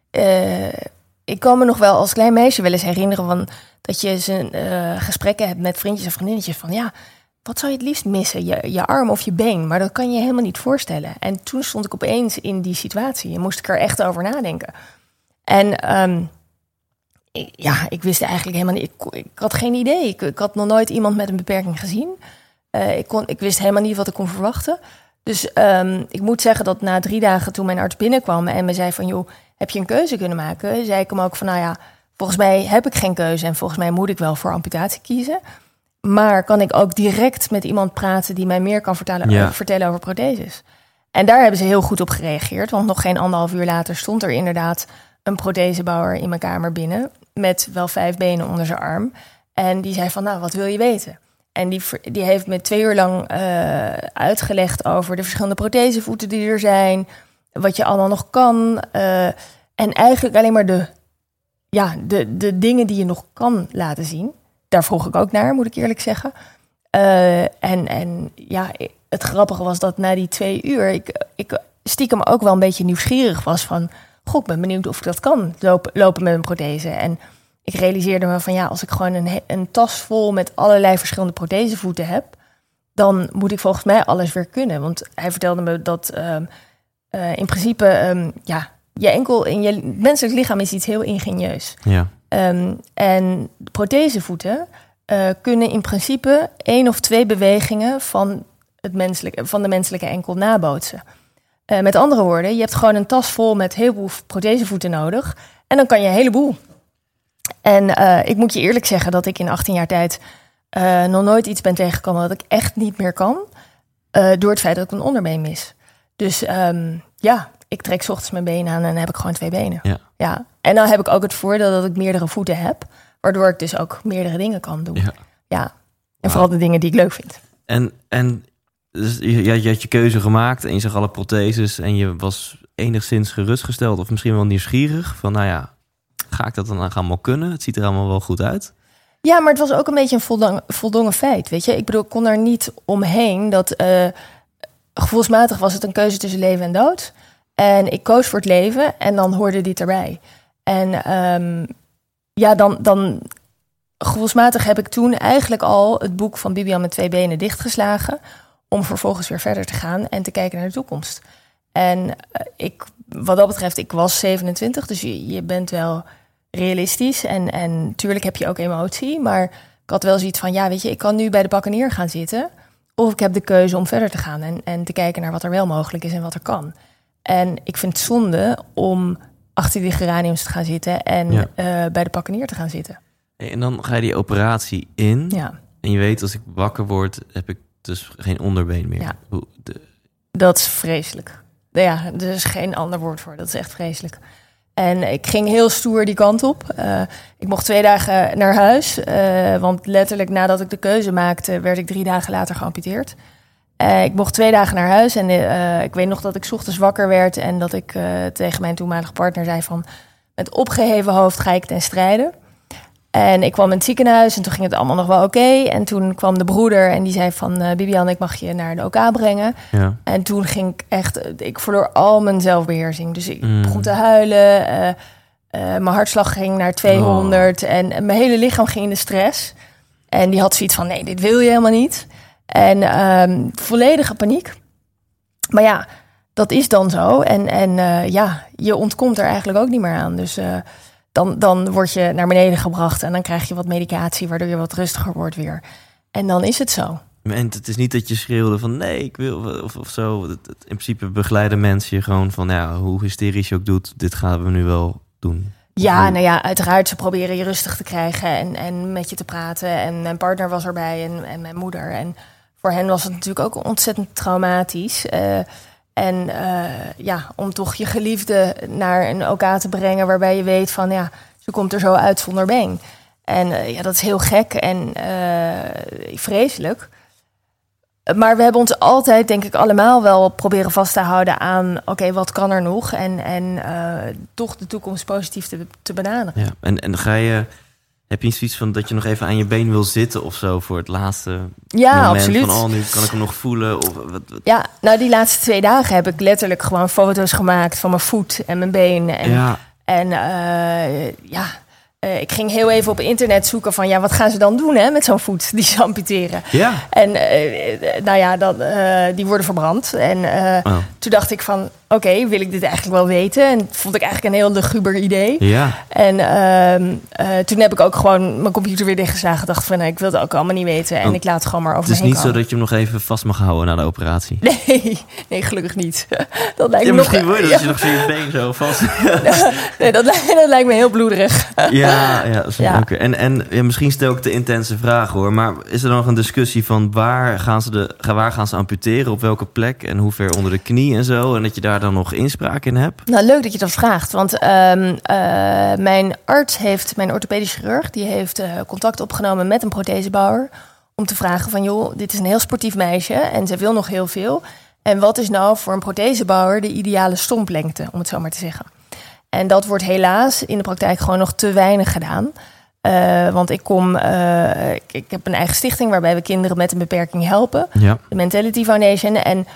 Eh, ik kan me nog wel als klein meisje wel eens herinneren... Van, dat je zijn, eh, gesprekken hebt met vriendjes en vriendinnetjes van... ja, wat zou je het liefst missen? Je, je arm of je been? Maar dat kan je helemaal niet voorstellen. En toen stond ik opeens in die situatie... en moest ik er echt over nadenken. En... ehm, ik- ja, ik wist eigenlijk helemaal niet. Ik, ik had geen idee. Ik, ik had nog nooit iemand met een beperking gezien. Eh, ik, kon, ik wist helemaal niet wat ik kon verwachten. Dus ehm, ik moet zeggen dat na drie dagen toen mijn arts binnenkwam en me zei van joh, heb je een keuze kunnen maken? Zei ik hem ook van nou ja, volgens mij heb ik geen keuze en volgens mij moet ik wel voor amputatie kiezen. maar kan ik ook direct met iemand praten die mij meer kan vertellen, Ja. vertellen over protheses? En daar hebben ze heel goed op gereageerd. Want nog geen anderhalf uur later stond er inderdaad een prothesebouwer in mijn kamer binnen. Met wel vijf benen onder zijn arm. En die zei van, nou, wat wil je weten? En die, die heeft me twee uur lang eh, uitgelegd over de verschillende prothesevoeten die er zijn. Wat je allemaal nog kan. eh, en eigenlijk alleen maar de, ja, de, de dingen die je nog kan laten zien. Daar vroeg ik ook naar, moet ik eerlijk zeggen. Eh, en, en ja, het grappige was dat na die twee uur... ik, ik stiekem ook wel een beetje nieuwsgierig was van... goh, ik ben benieuwd of ik dat kan, lopen, lopen met een prothese. En ik realiseerde me van ja, als ik gewoon een, een tas vol... met allerlei verschillende prothesevoeten heb... dan moet ik volgens mij alles weer kunnen. Want hij vertelde me dat ehm, eh, in principe... ehm, ja, je enkel in je menselijk lichaam is iets heel ingenieus. Ja. Ehm, en prothesevoeten eh, kunnen in principe één of twee bewegingen van, het menselijke, van de menselijke enkel nabootsen. Eh, met andere woorden, je hebt gewoon een tas vol met heel veel prothesevoeten nodig. En dan kan je een heleboel. En eh, ik moet je eerlijk zeggen dat ik in 18 jaar tijd eh, nog nooit iets ben tegengekomen dat ik echt niet meer kan. eh, door het feit dat ik een onderbeen mis. Dus ehm, ja, ik trek 's ochtends mijn benen aan en dan heb ik gewoon twee benen. Ja. Ja, en dan heb ik ook het voordeel dat ik meerdere voeten heb, waardoor ik dus ook meerdere dingen kan doen. Ja. Ja, en vooral de dingen die ik leuk vind. En, en dus je, je had je keuze gemaakt en je zag alle protheses en je was enigszins gerustgesteld of misschien wel nieuwsgierig van, nou ja, ga ik dat dan allemaal kunnen? Het ziet er allemaal wel goed uit. Ja, maar het was ook een beetje een voldongen, voldongen feit, weet je. Ik bedoel, ik kon er niet omheen dat eh, gevoelsmatig was het een keuze tussen leven en dood. En ik koos voor het leven en dan hoorde dit erbij. En ehm, ja, dan, dan gevoelsmatig heb ik toen eigenlijk al het boek van Bibian met twee benen dichtgeslagen. Om vervolgens weer verder te gaan en te kijken naar de toekomst. En eh, ik, wat dat betreft, ik was 27, dus je, je bent wel realistisch. En, en natuurlijk heb je ook emotie. Maar ik had wel zoiets van, ja, weet je, ik kan nu bij de bakkenier gaan zitten. Of ik heb de keuze om verder te gaan en, en te kijken naar wat er wel mogelijk is en wat er kan. En ik vind het zonde om achter die geraniums te gaan zitten en Ja. eh, bij de bakkenier te gaan zitten. En dan ga je die operatie in Ja, en je weet als ik wakker word, heb ik dus geen onderbeen meer. Ja. Hoe- de- dat is vreselijk. Ja, er is geen ander woord voor. Dat is echt vreselijk. En ik ging heel stoer die kant op. Eh, ik mocht twee dagen naar huis. eh, want letterlijk nadat ik de keuze maakte, werd ik drie dagen later geamputeerd. Eh, ik mocht twee dagen naar huis. En ik weet nog dat ik ochtends wakker werd. En dat ik tegen mijn toenmalige partner zei van... Met opgeheven hoofd ga ik ten strijde. En ik kwam in het ziekenhuis en toen ging het allemaal nog wel oké. En toen kwam de broeder en die zei van... eh Bibian, ik mag je naar de OK brengen. ja. En toen ging ik echt, ik verloor al mijn zelfbeheersing. Dus ik Mm. begon te huilen. eh, eh, mijn hartslag ging naar 200 en, en mijn hele lichaam ging in de stress. En die had zoiets van: nee, dit wil je helemaal niet. En ehm, volledige paniek. Maar ja, dat is dan zo. En, en eh, ja, je ontkomt er eigenlijk ook niet meer aan. Dus eh, dan, dan word je naar beneden gebracht en dan krijg je wat medicatie, waardoor je wat rustiger wordt weer. En dan is het zo. En het is niet dat je schreeuwde van nee, ik wil of, of zo. In principe begeleiden mensen je gewoon van ja, hoe hysterisch je ook doet, dit gaan we nu wel doen. Ja, nou ja, uiteraard. Ze proberen je rustig te krijgen en, en met je te praten. En mijn partner was erbij en, en mijn moeder. En voor hen was het natuurlijk ook ontzettend traumatisch. Eh, en eh, ja, om toch je geliefde naar een OK te brengen waarbij je weet van ja, ze komt er zo uit zonder been. En eh, ja, dat is heel gek en eh, vreselijk. Maar we hebben ons altijd, denk ik, allemaal wel proberen vast te houden aan... oké, wat kan er nog? En, en toch de toekomst positief te, te benaderen. Ja, en, en ga je, heb je zoiets van dat je nog even aan je been wil zitten of zo voor het laatste Ja, moment absoluut. van oh, nu kan ik hem nog voelen of wat, wat- Ja, nou die laatste twee dagen heb ik letterlijk gewoon foto's gemaakt van mijn voet en mijn been. En, ja, en eh, ja, eh, ik ging heel even op internet zoeken van... ja, wat gaan ze dan doen hè, met zo'n voet die ze amputeren? ja. En eh, nou ja, dan, die worden verbrand. En Oh. toen dacht ik van, oké, wil ik dit eigenlijk wel weten? En vond ik eigenlijk een heel luguber idee. Ja, En ehm, eh, toen heb ik ook gewoon mijn computer weer dichtgeslagen. Dacht van, nee, ik wil het ook allemaal niet weten. En Want ik laat het gewoon maar over het is niet zo dat je hem nog even vast mag houden na de operatie. Nee, nee, gelukkig niet. Dat lijkt Ja, me misschien nog, je dat ja, je nog je been zo vast... nee, dat, lijkt, dat lijkt me heel bloederig. ja, Ja. En, en ja, misschien stel ik de intense vraag hoor. Maar is er dan nog een discussie van waar gaan ze, de, waar gaan ze amputeren? Op welke plek? En hoe ver onder de knie en zo? En dat je daar dan nog inspraak in hebt? Nou, leuk dat je dat vraagt. Want ehm, eh, mijn arts heeft, mijn orthopedisch chirurg, die heeft eh, contact opgenomen met een prothesebouwer. Om te vragen van, joh, dit is een heel sportief meisje en ze wil nog heel veel. En wat is nou voor een prothesebouwer de ideale stomplengte, om het zo maar te zeggen? En dat wordt helaas in de praktijk gewoon nog te weinig gedaan. Eh, want ik kom, ik, ik heb een eigen stichting waarbij we kinderen met een beperking helpen Ja. de Mentality Foundation. En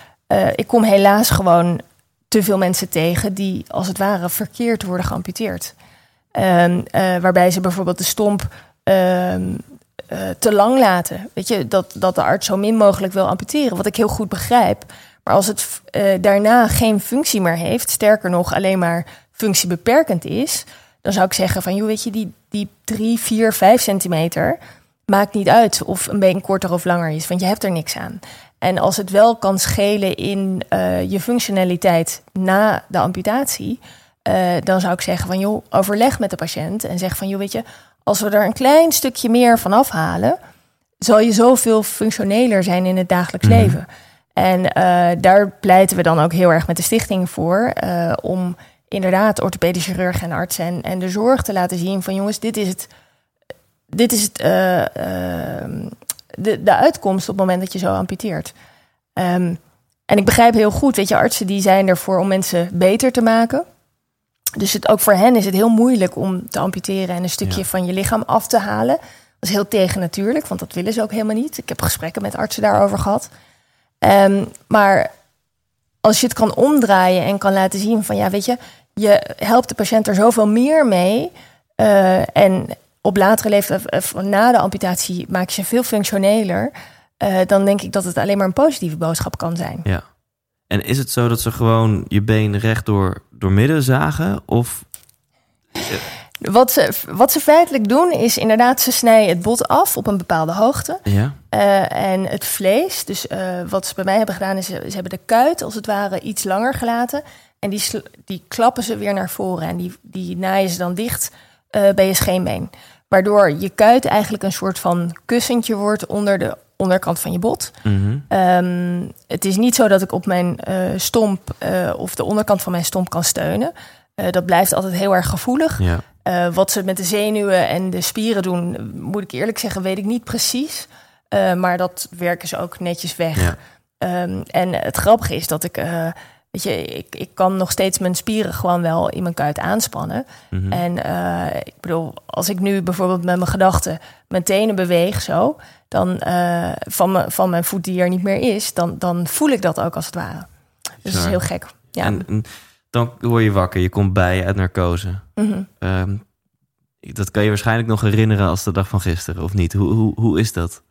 ik kom helaas gewoon te veel mensen tegen die als het ware verkeerd worden geamputeerd. Ehm, eh, waarbij ze bijvoorbeeld de stomp ehm, eh, te lang laten. Weet je, dat, dat de arts zo min mogelijk wil amputeren, wat ik heel goed begrijp. Maar als het eh, daarna geen functie meer heeft, sterker nog alleen maar functiebeperkend is, dan zou ik zeggen van, joh, weet je, die, die 3, 4, 5 centimeter maakt niet uit of een been korter of langer is, want je hebt er niks aan. En als het wel kan schelen in eh, je functionaliteit na de amputatie, eh, dan zou ik zeggen van joh, overleg met de patiënt en zeg van joh, weet je, als we er een klein stukje meer van afhalen, zal je zoveel functioneler zijn in het dagelijks Mhm. leven. En eh, daar pleiten we dan ook heel erg met de stichting voor, om inderdaad orthopedische chirurgen en artsen en, en de zorg te laten zien van jongens, dit is het, dit is het, eh, ehm, de, de uitkomst op het moment dat je zo amputeert. Ehm, en ik begrijp heel goed, weet je, artsen die zijn ervoor om mensen beter te maken. Dus het, ook voor hen is het heel moeilijk om te amputeren en een stukje Ja. van je lichaam af te halen. Dat is heel tegennatuurlijk, want dat willen ze ook helemaal niet. Ik heb gesprekken met artsen daarover gehad. Ehm, maar als je het kan omdraaien en kan laten zien van ja, weet je, je helpt de patiënt er zoveel meer mee. eh, en op latere leeftijd, of na de amputatie, maak je ze veel functioneler. eh, dan denk ik dat het alleen maar een positieve boodschap kan zijn. Ja. En is het zo dat ze gewoon je been recht door, door midden zagen? Of Wat ze, wat ze feitelijk doen is inderdaad, ze snijden het bot af op een bepaalde hoogte. ja? Eh, en het vlees, dus eh, wat ze bij mij hebben gedaan, is ze, ze hebben de kuit als het ware iets langer gelaten. En die, die klappen ze weer naar voren en die, die naaien ze dan dicht eh, bij je scheenbeen. Waardoor je kuit eigenlijk een soort van kussentje wordt onder de onderkant van je bot. Mhm. Ehm, het is niet zo dat ik op mijn eh, stomp eh, of de onderkant van mijn stomp kan steunen. Eh, dat blijft altijd heel erg gevoelig. Ja. Wat ze met de zenuwen en de spieren doen, moet ik eerlijk zeggen, weet ik niet precies. Maar dat werken ze ook netjes weg. Ja. Ehm, en het grappige is dat ik, weet je, ik, ik kan nog steeds mijn spieren gewoon wel in mijn kuit aanspannen. Mhm. En eh, ik bedoel, als ik nu bijvoorbeeld met mijn gedachten mijn tenen beweeg zo, dan eh, van, me, van mijn voet die er niet meer is, dan, dan voel ik dat ook als het ware. Dus dat is heel gek. Ja. En, en dan word je wakker, je komt bij uit narcose. Mhm. Ehm, dat kan je waarschijnlijk nog herinneren als de dag van gisteren, of niet? Hoe, hoe, hoe is dat?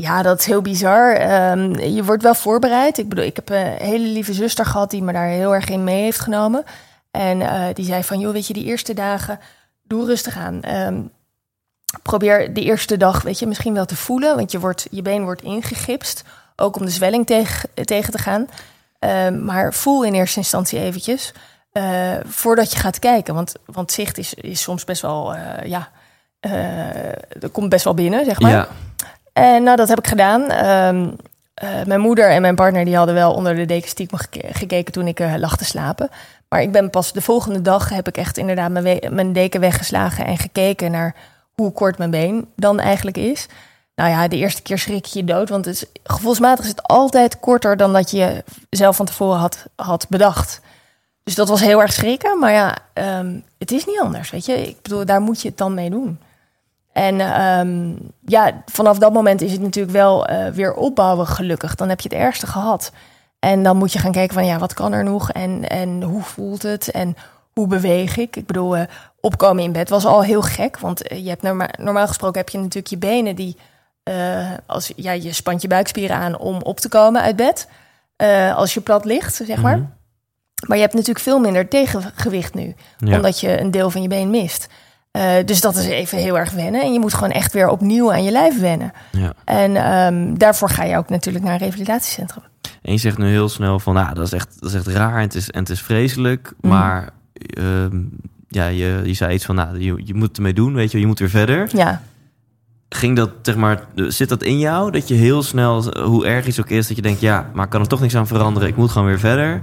Ja, dat is heel bizar. Ehm, je wordt wel voorbereid. Ik bedoel, ik heb een hele lieve zuster gehad die me daar heel erg in mee heeft genomen. En eh, die zei van, joh, weet je, die eerste dagen, doe rustig aan. Ehm, probeer de eerste dag, weet je, misschien wel te voelen. Want je, wordt, je been wordt ingegipst, ook om de zwelling tegen, tegen te gaan. Ehm, maar voel in eerste instantie eventjes, eh, voordat je gaat kijken. Want, want zicht is, is soms best wel, eh, ja, er komt best wel binnen, zeg maar. Ja, En nou, dat heb ik gedaan. Ehm, eh, mijn moeder en mijn partner die hadden wel onder de deken stiekem geke- gekeken toen ik eh, lag te slapen. Maar ik ben pas de volgende dag heb ik echt inderdaad mijn, mijn deken weggeslagen en gekeken naar hoe kort mijn been dan eigenlijk is. Nou ja, de eerste keer schrik je dood, want het gevoelsmatig is het altijd korter dan dat je zelf van tevoren had, had bedacht. Dus dat was heel erg schrikken, maar ja, ehm, het is niet anders, weet je. Ik bedoel, daar moet je het dan mee doen. En ehm, ja, vanaf dat moment is het natuurlijk wel eh, weer opbouwen, gelukkig. Dan heb je het ergste gehad. En dan moet je gaan kijken van, ja, wat kan er nog? En, en hoe voelt het? En hoe beweeg ik? Ik bedoel, eh, opkomen in bed was al heel gek. Want eh, je hebt norma- normaal gesproken heb je natuurlijk je benen die... als, ja, je spant je buikspieren aan om op te komen uit bed. als je plat ligt, zeg maar. Mhm. Maar je hebt natuurlijk veel minder tegengewicht nu ja. omdat je een deel van je been mist. Eh, dus dat is even heel erg wennen. En je moet gewoon echt weer opnieuw aan je lijf wennen. ja. En ehm, daarvoor ga je ook natuurlijk naar een revalidatiecentrum. En je zegt nu heel snel van, nou, dat is echt, dat is echt raar en het is, en het is vreselijk. Mhm. Maar ehm, ja, je, je zei iets van, nou, je, je moet ermee doen, weet je, je moet weer verder. Ja, Ging dat, zeg maar, zit dat in jou? Dat je heel snel, hoe erg iets ook is, dat je denkt, ja, maar ik kan er toch niks aan veranderen. Ik moet gewoon weer verder.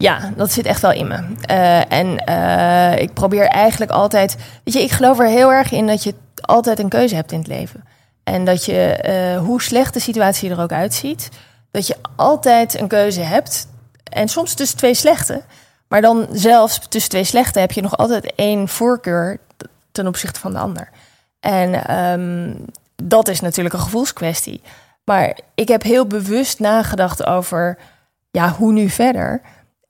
Ja, dat zit echt wel in me. Eh, en eh, ik probeer eigenlijk altijd. Weet je, ik geloof er heel erg in dat je altijd een keuze hebt in het leven. En dat je, eh, hoe slecht de situatie er ook uitziet, dat je altijd een keuze hebt. En soms tussen twee slechte. Maar dan zelfs tussen twee slechte heb je nog altijd één voorkeur ten opzichte van de ander. En ehm, dat is natuurlijk een gevoelskwestie. Maar ik heb heel bewust nagedacht over ja, hoe nu verder.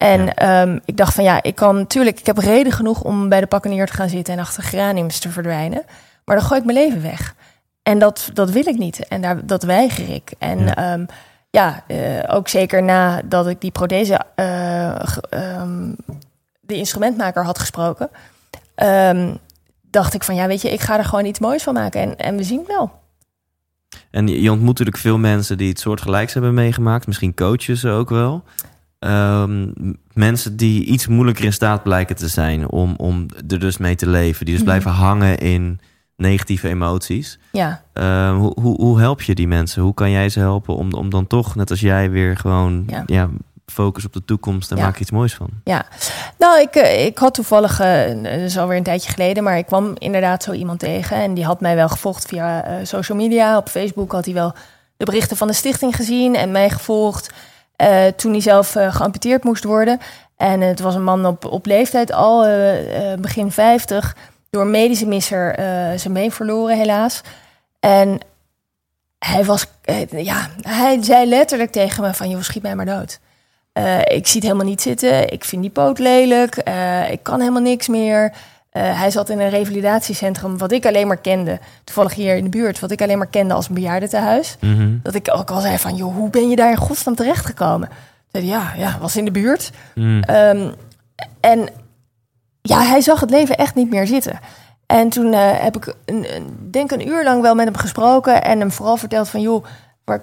En ehm, ik dacht van ja, ik kan natuurlijk, ik heb reden genoeg om bij de pakken neer te gaan zitten en achter geraniums te verdwijnen. Maar dan gooi ik mijn leven weg. En dat, dat wil ik niet. En daar, dat weiger ik. En Ja. ja, ja eh, ook zeker nadat ik die prothese, eh, ehm, de instrumentmaker had gesproken, ehm, dacht ik van ja, weet je, ik ga er gewoon iets moois van maken. En, en we zien het wel. En je, je ontmoet natuurlijk veel mensen die het soortgelijks hebben meegemaakt. Misschien coaches ook wel. Ehm, mensen die iets moeilijker in staat blijken te zijn om, om er dus mee te leven. Die dus Mhm. blijven hangen in negatieve emoties. Ja. Ehm, hoe, hoe, hoe help je die mensen? Hoe kan jij ze helpen om, om dan toch, net als jij, weer gewoon ja. Ja. focus op de toekomst en Ja. maak iets moois van? Nou, ik, eh, ik had toevallig, dat is alweer een tijdje geleden, maar ik kwam inderdaad zo iemand tegen. En die had mij wel gevolgd via eh, social media. Op Facebook had hij wel de berichten van de stichting gezien en mij gevolgd. Eh, toen hij zelf eh, geamputeerd moest worden. En het was een man op, leeftijd al, eh, begin 50, door medische misser zijn been verloren, helaas. En hij was, ja, hij zei letterlijk tegen me van, joh, schiet mij maar dood. Ik zie het helemaal niet zitten. Ik vind die poot lelijk. Ik kan helemaal niks meer. Eh, hij zat in een revalidatiecentrum wat ik alleen maar kende. Toevallig hier in de buurt. Wat ik alleen maar kende als een bejaardentehuis. Mhm. Dat ik ook al zei van, joh, hoe ben je daar in godsnaam terechtgekomen? Zei hij, ja, ja, was in de buurt. Mm. Ehm, en ja, hij zag het leven echt niet meer zitten. En toen eh, heb ik, een, een- denk een uur lang wel met hem gesproken en hem vooral verteld van, joh, waar,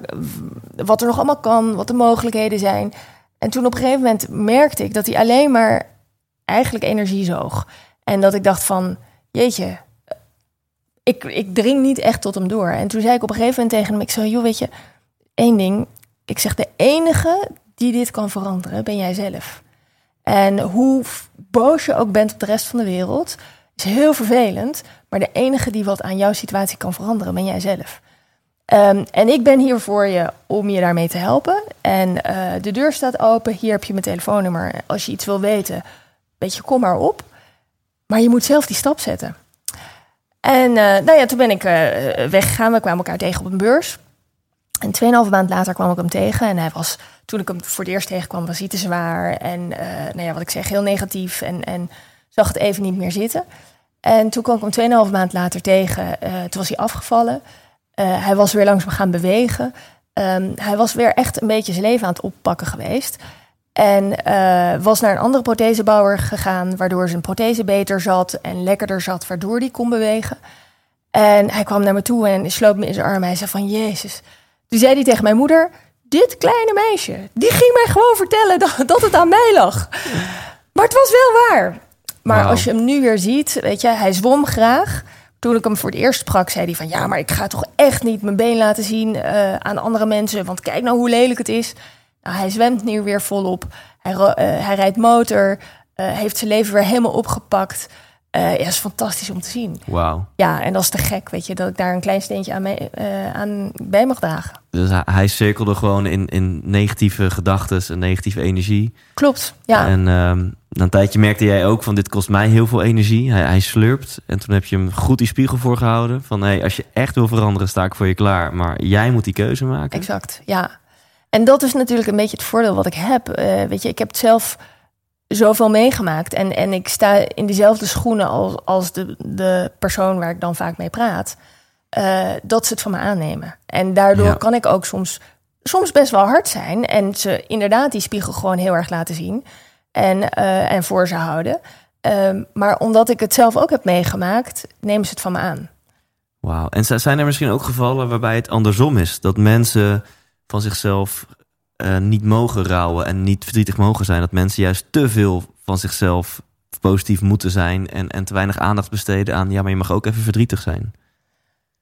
wat er nog allemaal kan, wat de mogelijkheden zijn. En toen op een gegeven moment merkte ik dat hij alleen maar eigenlijk energie zoog. En dat ik dacht van, jeetje, ik, ik dring niet echt tot hem door. En toen zei ik op een gegeven moment tegen hem, ik zei, joh, weet je, één ding. Ik zeg, de enige die dit kan veranderen, ben jij zelf. En hoe boos je ook bent op de rest van de wereld, is heel vervelend. Maar de enige die wat aan jouw situatie kan veranderen, ben jij zelf. Ehm, en ik ben hier voor je om je daarmee te helpen. En eh, de deur staat open. Hier heb je mijn telefoonnummer. Als je iets wil weten, weet je, kom maar op. Maar je moet zelf die stap zetten. En eh, nou ja, toen ben ik eh, weggegaan. We kwamen elkaar tegen op een beurs. En tweeënhalve maand later kwam ik hem tegen. En hij was, toen ik hem voor het eerst tegenkwam, was hij te zwaar. En eh, nou ja, wat ik zeg, heel negatief. En, en zag het even niet meer zitten. En toen kwam ik hem tweeënhalve maand later tegen. Toen was hij afgevallen. Hij was weer langzaam gaan bewegen. Ehm, hij was weer echt een beetje zijn leven aan het oppakken geweest. En eh, was naar een andere prothesebouwer gegaan, waardoor zijn prothese beter zat en lekkerder zat, waardoor hij kon bewegen. En hij kwam naar me toe en sloot me in zijn armen. Hij zei van, Jezus. Toen zei hij tegen mijn moeder, dit kleine meisje, die ging mij gewoon vertellen dat, dat het aan mij lag. Maar het was wel waar. Maar als je hem nu weer ziet, weet je, hij zwom graag. Toen ik hem voor het eerst sprak, zei hij van... ja, maar ik ga toch echt niet mijn been laten zien eh, aan andere mensen... want kijk nou hoe lelijk het is. Nou, hij zwemt nu weer volop. Hij, eh, hij rijdt motor, eh, heeft zijn leven weer helemaal opgepakt. Eh ja, is fantastisch om te zien. Wauw. Ja, en dat is te gek, weet je... dat ik daar een klein steentje aan, mee, aan bij mag dragen. Dus hij, hij cirkelde gewoon in, in negatieve gedachten en negatieve energie. Klopt, ja. En ehm, na een tijdje merkte jij ook van dit kost mij heel veel energie. Hij, hij slurpt. En toen heb je hem goed die spiegel voorgehouden. Van hey, als je echt wil veranderen, sta ik voor je klaar. Maar jij moet die keuze maken. Exact, ja. En dat is natuurlijk een beetje het voordeel wat ik heb. Eh, weet je, ik heb het zelf zoveel meegemaakt. En, en ik sta in dezelfde schoenen als, als de, de persoon waar ik dan vaak mee praat. eh, dat ze het van me aannemen. En daardoor Ja. kan ik ook soms, soms best wel hard zijn. En ze inderdaad die spiegel gewoon heel erg laten zien. En, eh, en voor ze houden. Ehm, maar omdat ik het zelf ook heb meegemaakt, nemen ze het van me aan. Wauw. En zijn er misschien ook gevallen waarbij het andersom is? Dat mensen van zichzelf eh, niet mogen rouwen en niet verdrietig mogen zijn. Dat mensen juist te veel van zichzelf positief moeten zijn en, en te weinig aandacht besteden aan, ja, maar je mag ook even verdrietig zijn.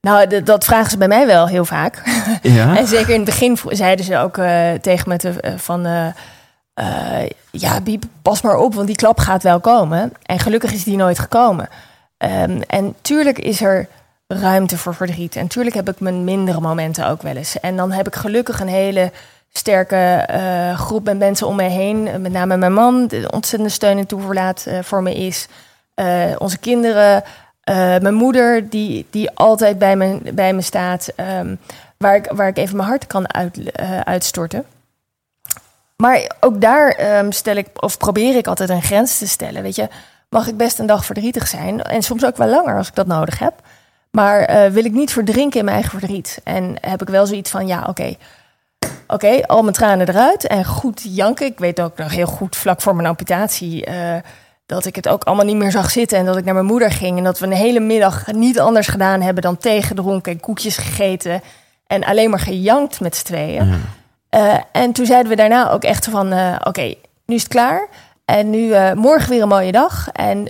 Nou, dat vragen ze bij mij wel heel vaak. Ja? En zeker in het begin zeiden ze ook eh, tegen me te- eh, van... ja, Biep, pas maar op, want die klap gaat wel komen. En gelukkig is die nooit gekomen. Ehm, en tuurlijk is er ruimte voor verdriet. En tuurlijk heb ik mijn mindere momenten ook wel eens. En dan heb ik gelukkig een hele sterke eh, groep met mensen om me heen. Met name mijn man, die ontzettende steun en toeverlaat eh, voor me is. Eh, onze kinderen, mijn moeder, die, die altijd bij me, bij me staat. ehm, waar, ik, waar ik even mijn hart kan uit, uitstorten. Maar ook daar ehm, stel ik, of probeer ik altijd een grens te stellen. Weet je, mag ik best een dag verdrietig zijn. En soms ook wel langer als ik dat nodig heb. Maar eh, wil ik niet verdrinken in mijn eigen verdriet. En heb ik wel zoiets van, ja, oké. Oké, al mijn tranen eruit en goed janken. Ik weet ook nog heel goed vlak voor mijn amputatie... eh, dat ik het ook allemaal niet meer zag zitten... en dat ik naar mijn moeder ging... en dat we een hele middag niet anders gedaan hebben... dan thee gedronken en koekjes gegeten... en alleen maar gejankt met z'n tweeën. Ja. Eh, en toen zeiden we daarna ook echt van... oké, nu is het klaar... En nu morgen weer een mooie dag. En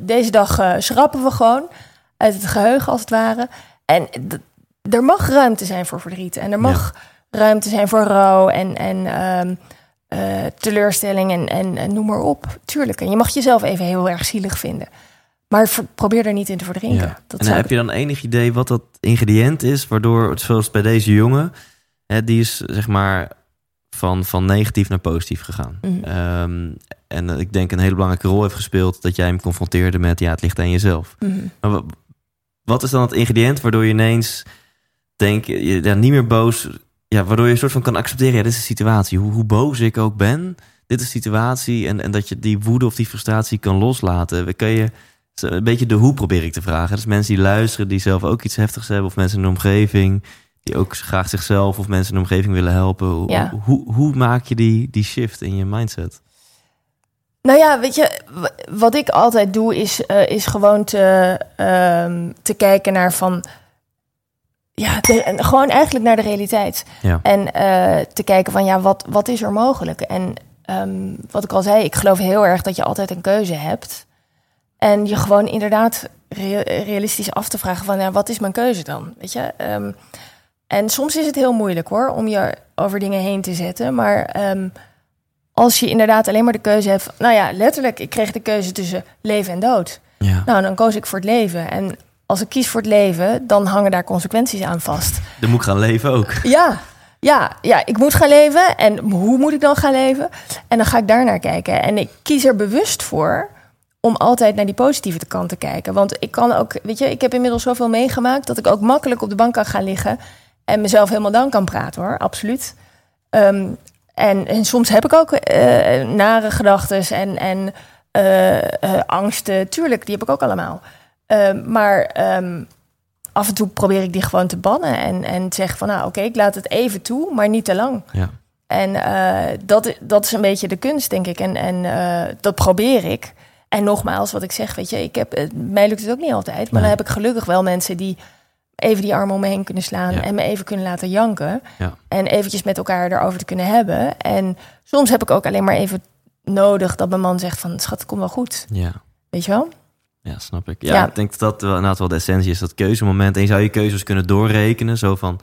deze dag schrappen we gewoon uit het geheugen als het ware. En er mag ruimte zijn voor verdriet. En er mag ruimte zijn voor rouw en, en ehm, eh, teleurstelling en, en, en noem maar op. Tuurlijk. En je mag jezelf even heel erg zielig vinden. Maar probeer er niet in te verdrinken. Ja. Dat en zou heb je dan enig idee wat dat ingrediënt is, waardoor, zoals bij deze jongen, hè, die is zeg maar van, van negatief naar positief gegaan. Mhm. Ehm, en ik denk een hele belangrijke rol heeft gespeeld dat jij hem confronteerde met, ja, het ligt aan jezelf. Maar wa- wat is dan het ingrediënt waardoor je ineens denkt, je, ja, niet meer boos, ja, waardoor je een soort van kan accepteren, ja, dit is de situatie. Hoe, hoe boos ik ook ben, dit is de situatie. En, en dat je die woede of die frustratie kan loslaten. Kan je een beetje de hoe probeer ik te vragen. Dus mensen die luisteren, die zelf ook iets heftigs hebben, of mensen in de omgeving, die ook graag zichzelf of mensen in de omgeving willen helpen. Hoe, hoe, hoe maak je die, die shift in je mindset? Nou ja, weet je, wat ik altijd doe is, eh, is gewoon te, ehm, te kijken naar van. Ja, de- gewoon eigenlijk naar de realiteit. Ja. En eh, te kijken van ja, wat, wat is er mogelijk? En ehm, wat ik al zei, ik geloof heel erg dat je altijd een keuze hebt. En je gewoon inderdaad rea- realistisch af te vragen van ja, wat is mijn keuze dan? Weet je? Ehm, en soms is het heel moeilijk hoor, om je over dingen heen te zetten. Maar als je inderdaad alleen maar de keuze hebt, nou ja, letterlijk, ik kreeg de keuze tussen leven en dood. Ja. Nou, dan koos ik voor het leven. En als ik kies voor het leven, dan hangen daar consequenties aan vast. Dan moet ik gaan leven ook. Ja, ja, ja, ik moet gaan leven. En hoe moet ik dan gaan leven? En dan ga ik daar naar kijken. En ik kies er bewust voor om altijd naar die positieve kant te kijken. Want ik kan ook, weet je, ik heb inmiddels zoveel meegemaakt dat ik ook makkelijk op de bank kan gaan liggen en mezelf helemaal down kan praten hoor, absoluut. Ehm, en, en soms heb ik ook eh, nare gedachten en, en eh, eh, angsten. Tuurlijk, die heb ik ook allemaal. Ehm, maar ehm, af en toe probeer ik die gewoon te bannen en, en zeggen van nou oké, ik laat het even toe, maar niet te lang. Ja. En dat, dat is een beetje de kunst, denk ik. En, en dat probeer ik. En nogmaals, wat ik zeg, weet je, ik heb, mij lukt het ook niet altijd. Maar Nee. dan heb ik gelukkig wel mensen die even die armen om me heen kunnen slaan Ja. en me even kunnen laten janken. Ja. En eventjes met elkaar erover te kunnen hebben. En soms heb ik ook alleen maar even nodig dat mijn man zegt van schat, het komt wel goed. Ja. Weet je wel? Ja, snap ik. Ja, Ja. ik denk dat dat wel, inderdaad wel de essentie is, dat keuzemoment. En je zou je keuzes kunnen doorrekenen, zo van,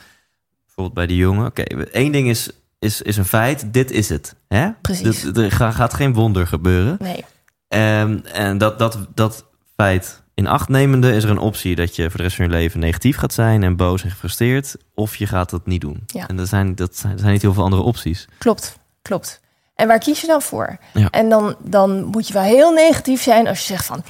bijvoorbeeld bij die jongen. Oké, één ding is, is, is een feit, dit is het. Hè? Precies. Dit- er ga- gaat geen wonder gebeuren. Nee. Ehm, en dat, dat, dat feit in acht nemende is er een optie dat je voor de rest van je leven negatief gaat zijn en boos en gefrustreerd. Of je gaat dat niet doen. Ja. En er zijn, dat zijn, er zijn niet heel veel andere opties. Klopt, klopt. En waar kies je dan voor? Ja. En dan, dan moet je wel heel negatief zijn als je zegt van...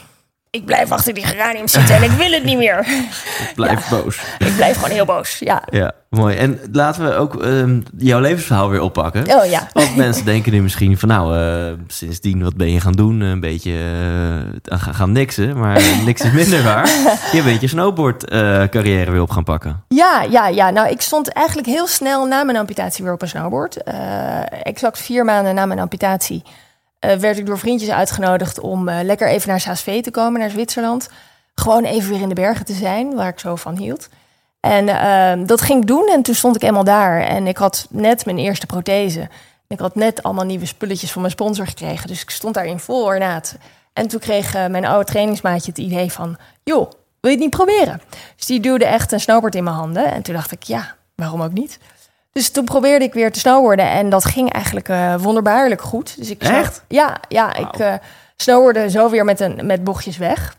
ik blijf achter die geranium zitten en ik wil het niet meer. Blijf boos. ik blijf gewoon heel boos, ja. Ja, mooi. En laten we ook ehm, jouw levensverhaal weer oppakken. Oh ja. Want mensen denken nu misschien van nou, eh, sindsdien wat ben je gaan doen? Een beetje eh, gaan, niksen, maar niks is minder waar. Je bent je snowboard eh, carrière weer op gaan pakken. Ja, ja, ja. Nou, ik stond eigenlijk heel snel na mijn amputatie weer op een snowboard. Exact vier maanden na mijn amputatie eh, werd ik door vriendjes uitgenodigd om eh, lekker even naar Saas-Vee te komen, naar Zwitserland. Gewoon even weer in de bergen te zijn, waar ik zo van hield. En ehm, dat ging ik doen en toen stond ik eenmaal daar. En ik had net mijn eerste prothese. Ik had net allemaal nieuwe spulletjes van mijn sponsor gekregen. Dus ik stond daar in vol ornaat. En toen kreeg eh, mijn oude trainingsmaatje het idee van... joh, wil je het niet proberen? Dus die duwde echt een snowboard in mijn handen. En toen dacht ik, ja, waarom ook niet? Dus toen probeerde ik weer te snowboarden. En dat ging eigenlijk eh, wonderbaarlijk goed. Dus ik Echt? Ja, ja ik snowboardde zo weer met, een, met bochtjes weg.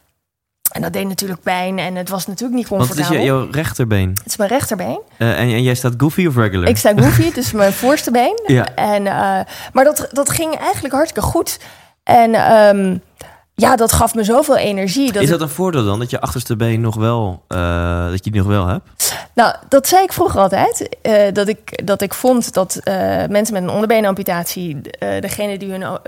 En dat deed natuurlijk pijn. En het was natuurlijk niet Want het is comfortabel. je, jouw rechterbeen. Het is mijn rechterbeen. Eh, en, en jij staat goofy of regular? Ik sta goofy, dus mijn voorste been. Ja. En, maar dat, dat ging eigenlijk hartstikke goed. En ehm, ja, dat gaf me zoveel energie. Dat is dat een voordeel dan? Dat je achterste been nog wel, eh, dat je die nog wel hebt? nou, dat zei ik vroeger altijd. eh, dat, ik, dat ik vond dat eh, mensen met een onderbeenamputatie... degene die hun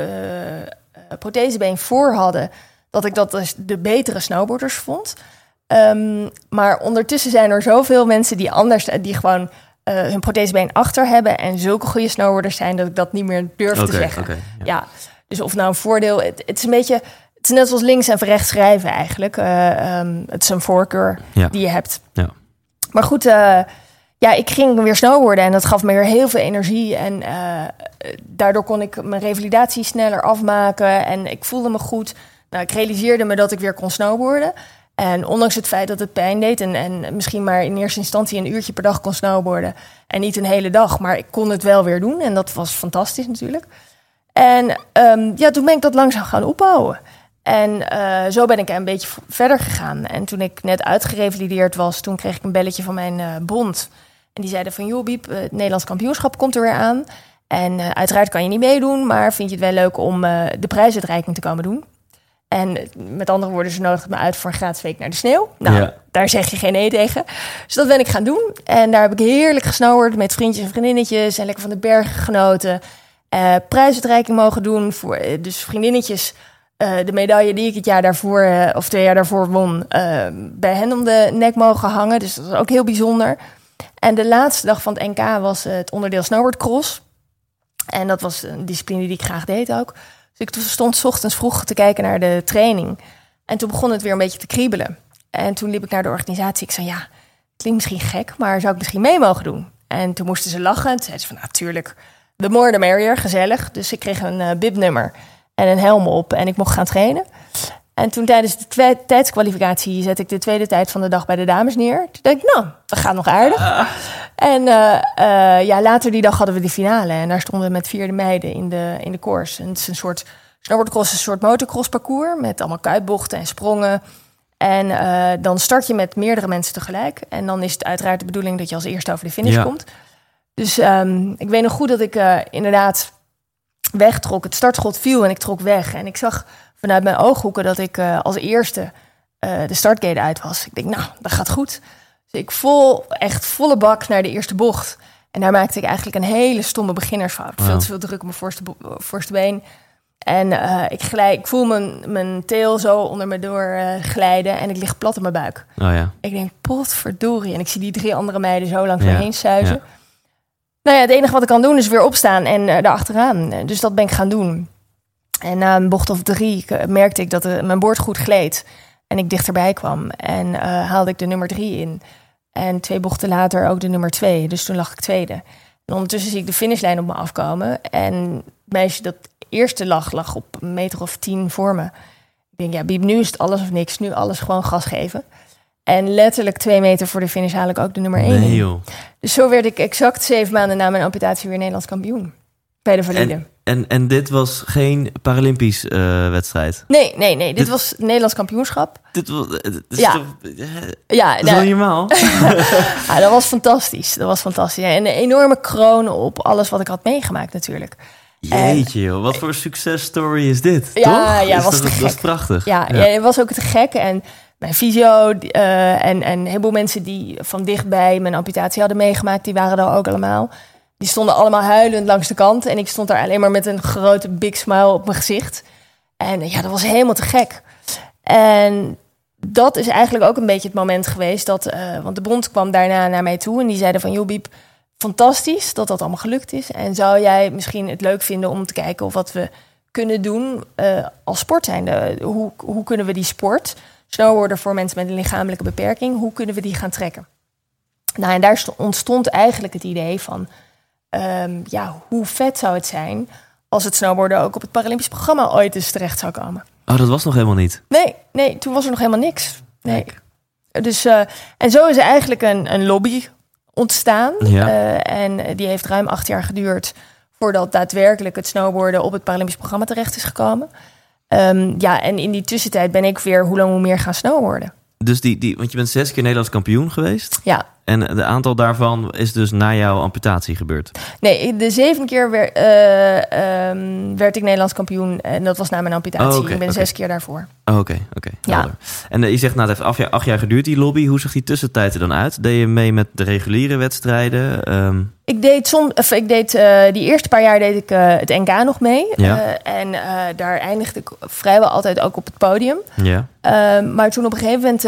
prothesebeen voor hadden... dat ik dat dus de betere snowboarders vond. Ehm, maar ondertussen zijn er zoveel mensen die anders... die gewoon hun prothesebeen achter hebben... en zulke goede snowboarders zijn... dat ik dat niet meer durf te zeggen. ja. ja. dus of nou een voordeel... Het, het is een beetje... Het is net zoals links en rechts schrijven eigenlijk. Eh, ehm, het is een voorkeur Ja. die je hebt. Ja. Maar goed, eh, ja, ik ging weer snowboarden en dat gaf me weer heel veel energie. En eh, daardoor kon ik mijn revalidatie sneller afmaken en ik voelde me goed. Nou, ik realiseerde me dat ik weer kon snowboarden. En ondanks het feit dat het pijn deed en, en misschien maar in eerste instantie een uurtje per dag kon snowboarden. En niet een hele dag, maar ik kon het wel weer doen. En dat was fantastisch natuurlijk. En ehm, ja, toen ben ik dat langzaam gaan opbouwen. En eh, zo ben ik een beetje verder gegaan. En toen ik net uitgerevalideerd was, toen kreeg ik een belletje van mijn eh, bond. En die zeiden van, joh Biep, eh, het Nederlands kampioenschap komt er weer aan. En uiteraard kan je niet meedoen, maar vind je het wel leuk om de prijsuitreiking te komen doen? En met andere woorden, ze nodigden me uit voor een gratis week naar de sneeuw. Nou, Ja. daar zeg je geen nee tegen. Dus dat ben ik gaan doen. En daar heb ik heerlijk gesnowerd met vriendjes en vriendinnetjes. En lekker van de bergen genoten. Prijsuitreiking mogen doen. Voor, dus vriendinnetjes eh, de medaille die ik het jaar daarvoor, eh, of twee jaar daarvoor won, eh, bij hen om de nek mogen hangen. Dus dat was ook heel bijzonder. En de laatste dag van het NK was het onderdeel snowboardcross. En dat was een discipline die ik graag deed ook. Dus ik stond ochtends vroeg te kijken naar de training. En toen begon het weer een beetje te kriebelen. En toen liep ik naar de organisatie. Ik zei, ja, klinkt misschien gek, maar zou ik misschien mee mogen doen? En toen moesten ze lachen. Toen zeiden ze van, natuurlijk, the more the merrier, gezellig. Dus ik kreeg een bibnummer en een helm op en ik mocht gaan trainen. En toen tijdens de tijdskwalificatie zette ik de tweede tijd van de dag bij de dames neer. Toen dacht ik, nou, dat gaat nog aardig. En eh, eh, ja, later die dag hadden we de finale. En daar stonden we met vierde meiden in de, in de course. En het is een soort, snowboardcross een soort motocross parcours. Met allemaal kuitbochten en sprongen. En eh, dan start je met meerdere mensen tegelijk. En dan is het uiteraard de bedoeling dat je als eerste over de finish Ja. komt. Dus ehm, ik weet nog goed dat ik inderdaad wegtrok. Het startschot viel en ik trok weg. En ik zag vanuit mijn ooghoeken dat ik eh, als eerste eh, de startgate uit was. Ik denk, nou, dat gaat goed. Dus ik vol, echt volle bak naar de eerste bocht. En daar maakte ik eigenlijk een hele stomme beginnersfout. Veel te veel druk op mijn voorste, voorste been. En eh, ik, glij, ik voel mijn, mijn teel zo onder me door glijden. En ik lig plat op mijn buik. Oh ja. Ik denk, potverdorie. En ik zie die drie andere meiden zo langs me Ja, heen suizen. ja. Nou ja, het enige wat ik kan doen is weer opstaan en eh daarachteraan. Eh, Dus dat ben ik gaan doen. En na een bocht of drie eh, merkte ik dat mijn boord goed gleed. En ik dichterbij kwam. En eh, haalde ik de nummer drie in. En twee bochten later ook de nummer twee. Dus toen lag ik tweede. En ondertussen zie ik de finishlijn op me afkomen. En het meisje dat eerste lag, lag op een meter of tien voor me. Ik denk, ja, nu is het alles of niks. Nu alles gewoon gas geven. En letterlijk twee meter voor de finish haal ik ook de nummer één. Nee joh. Dus zo werd ik exact zeven maanden na mijn amputatie weer Nederlands kampioen. Bij de valide. En, en, en dit was geen Paralympisch eh, wedstrijd? Nee, nee, nee. Dit Dit- was Nederlands kampioenschap. Dit was, dit is Ja. toch, eh, Ja, dat nou, normaal? ja, dat was fantastisch. Dat was fantastisch. En een enorme kroon op alles wat ik had meegemaakt natuurlijk. Jeetje joh, wat voor successtory is dit, Ja, toch? ja, Is was dat, te dat is gek. prachtig. Ja, ja. het was ook te gek. En mijn fysio eh, en, en een heleboel mensen die van dichtbij mijn amputatie hadden meegemaakt, die waren er ook allemaal. Die stonden allemaal huilend langs de kant. En ik stond daar alleen maar met een grote big smile op mijn gezicht. En ja, dat was helemaal te gek. En dat is eigenlijk ook een beetje het moment geweest dat... eh, want de bond kwam daarna naar mij toe en die zeiden van... joh, Biep, fantastisch dat dat allemaal gelukt is. En zou jij misschien het leuk vinden om te kijken of wat we kunnen doen eh, als sport zijnde? Hoe, hoe kunnen we die sport, snowboarden voor mensen met een lichamelijke beperking... hoe kunnen we die gaan trekken? Nou, en daar sto- ontstond eigenlijk het idee van... ehm, ja, hoe vet zou het zijn als het snowboarden ook op het Paralympisch programma ooit eens terecht zou komen? Oh, dat was nog helemaal niet. Nee, nee, toen was er nog helemaal niks. Nee. Dus, eh, en zo is er eigenlijk een, een lobby ontstaan. Ja. Eh, en die heeft ruim acht jaar geduurd voordat daadwerkelijk het snowboarden op het Paralympisch programma terecht is gekomen. Ehm, ja, en in die tussentijd ben ik weer hoe lang hoe meer gaan snowboarden. Dus die, die, want je bent zes keer Nederlands kampioen geweest. Ja, En de aantal daarvan is dus na jouw amputatie gebeurd. nee, de zeven keer werd, eh, ehm, werd ik Nederlands kampioen en dat was na mijn amputatie. Oh, ik ben zes keer daarvoor. Oh, Oké, oké. Ja. En eh, je zegt, nou, het heeft acht jaar, acht jaar geduurd, die lobby. Hoe zag die tussentijd er dan uit? Deed je mee met de reguliere wedstrijden? Ehm, Ik deed, som, of ik deed eh, die eerste paar jaar deed ik het NK nog mee. Ja. En daar eindigde ik vrijwel altijd ook op het podium. ja. Ehm, maar toen op een gegeven moment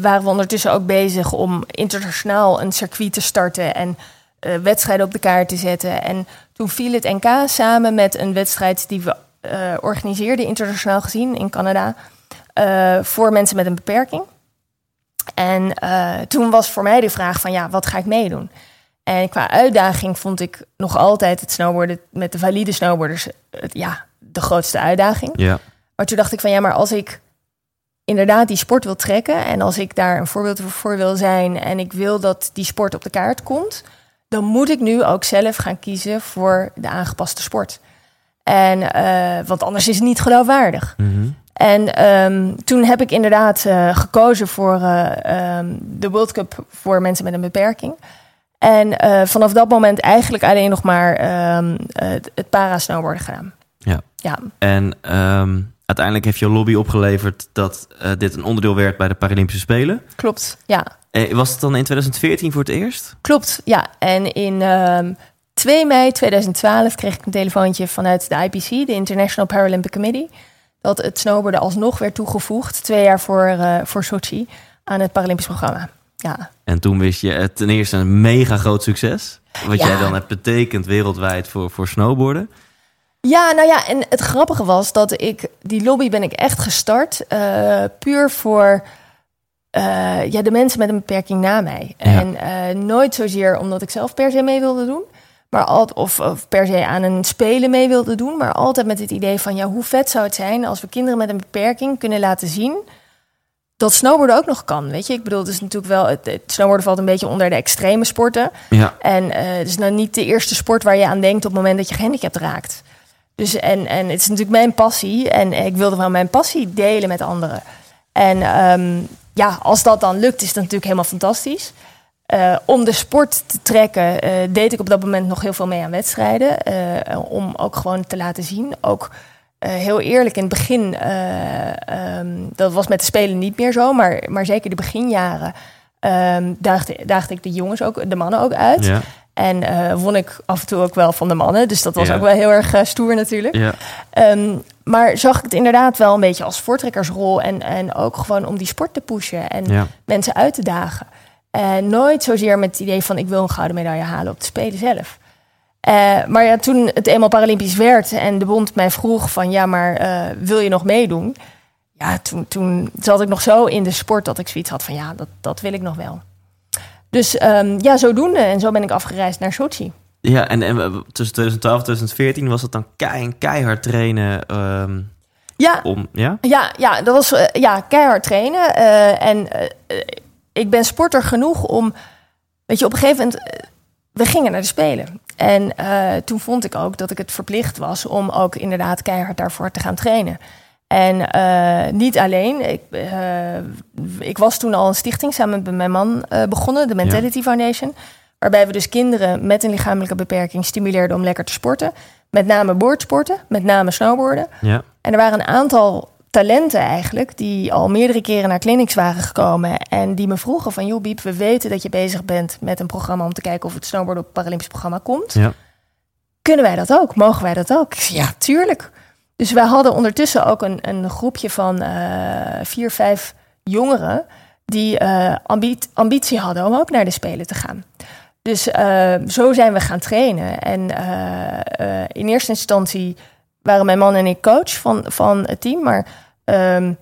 waren we ondertussen ook bezig om internationaal een circuit te starten en eh, wedstrijden op de kaart te zetten. En toen viel het NK samen met een wedstrijd die we eh, organiseerden, internationaal gezien in Canada, eh, voor mensen met een beperking. En toen was voor mij de vraag van ja, wat ga ik meedoen? En qua uitdaging vond ik nog altijd het snowboarden met de valide snowboarders het, ja, de grootste uitdaging. Ja. Maar toen dacht ik van ja, maar als ik inderdaad die sport wil trekken en als ik daar een voorbeeld voor wil zijn en ik wil dat die sport op de kaart komt, dan moet ik nu ook zelf gaan kiezen voor de aangepaste sport. En eh, want anders is het niet geloofwaardig. Mhm. En ehm, toen heb ik inderdaad eh, gekozen voor eh, ehm, de World Cup voor mensen met een beperking. En vanaf dat moment eigenlijk alleen nog maar ehm, het, het para-snowboarden gedaan. Ja. Ja, En uiteindelijk heeft je lobby opgeleverd dat eh, dit een onderdeel werd bij de Paralympische Spelen. klopt. Ja, Eh, was het dan in 2014 voor het eerst? Klopt, ja. En in ehm 2 mei 2012 kreeg ik een telefoontje vanuit de IPC, de International Paralympic Committee, dat het snowboarden alsnog werd toegevoegd, twee jaar voor, eh, voor Sochi, aan het Paralympisch programma. Ja, En toen wist je het ten eerste een mega groot succes. Wat Ja. jij dan hebt betekend wereldwijd voor, voor snowboarden. Ja, nou ja, en het grappige was dat ik die lobby ben ik echt gestart eh, puur voor eh, ja, de mensen met een beperking na mij. Ja. En eh, nooit zozeer omdat ik zelf per se mee wilde doen, maar altijd of, of per se aan een spelen mee wilde doen, maar altijd met het idee van ja, hoe vet zou het zijn als we kinderen met een beperking kunnen laten zien dat snowboarden ook nog kan. Weet je, ik bedoel, het is natuurlijk wel het, het snowboarden valt een beetje onder de extreme sporten. Ja. En het is nou niet de eerste sport waar je aan denkt op het moment dat je gehandicapt raakt. Dus en, en het is natuurlijk mijn passie. En ik wilde wel mijn passie delen met anderen. En ehm, ja, als dat dan lukt, is dat natuurlijk helemaal fantastisch. Eh, om de sport te trekken, eh, deed ik op dat moment nog heel veel mee aan wedstrijden. eh, om ook gewoon te laten zien. Ook heel eerlijk, in het begin, eh, ehm, dat was met de Spelen niet meer zo, maar, maar zeker de beginjaren, ehm daagde, daagde ik de jongens ook, de mannen ook uit. Ja. En eh, won ik af en toe ook wel van de mannen. Dus dat was Ja. ook wel heel erg eh, stoer natuurlijk. Ja. Ehm, maar zag ik het inderdaad wel een beetje als voortrekkersrol. En, en ook gewoon om die sport te pushen en Ja. mensen uit te dagen. En nooit zozeer met het idee van ik wil een gouden medaille halen op de Spelen zelf. Eh, maar ja, toen het eenmaal Paralympisch werd en de bond mij vroeg van ja, maar wil je nog meedoen? Ja, toen, toen zat ik nog zo in de sport dat ik zoiets had van ja, dat, dat wil ik nog wel. Dus ehm, ja, zodoende. En zo ben ik afgereisd naar Sochi. Ja, en, en tussen 2012 en 2014 was het dan kei, keihard trainen ehm, Ja, om... Ja? Ja, ja, dat was eh, ja, keihard trainen. eh, en eh, ik ben sporter genoeg om... Weet je, op een gegeven moment... we gingen naar de Spelen. En toen vond ik ook dat ik het verplicht was... om ook inderdaad keihard daarvoor te gaan trainen. En eh, niet alleen. Ik, eh, ik was toen al een stichting samen met mijn man eh, begonnen. De Mentality Foundation. Waarbij we dus kinderen met een lichamelijke beperking... stimuleerden om lekker te sporten. Met name boordsporten, met name snowboarden. Ja. En er waren een aantal talenten eigenlijk die al meerdere keren naar clinics waren gekomen en die me vroegen van joh Biep, we weten dat je bezig bent met een programma om te kijken of het snowboarden op het Paralympisch programma komt. Ja. Kunnen wij dat ook? Mogen wij dat ook? Ik zei, ja, tuurlijk. Dus wij hadden ondertussen ook een, een groepje van eh, vier, vijf jongeren die eh, ambi- ambitie hadden om ook naar de Spelen te gaan. Dus eh, zo zijn we gaan trainen. En in eerste instantie waren mijn man en ik coach van, van het team. Maar ehm,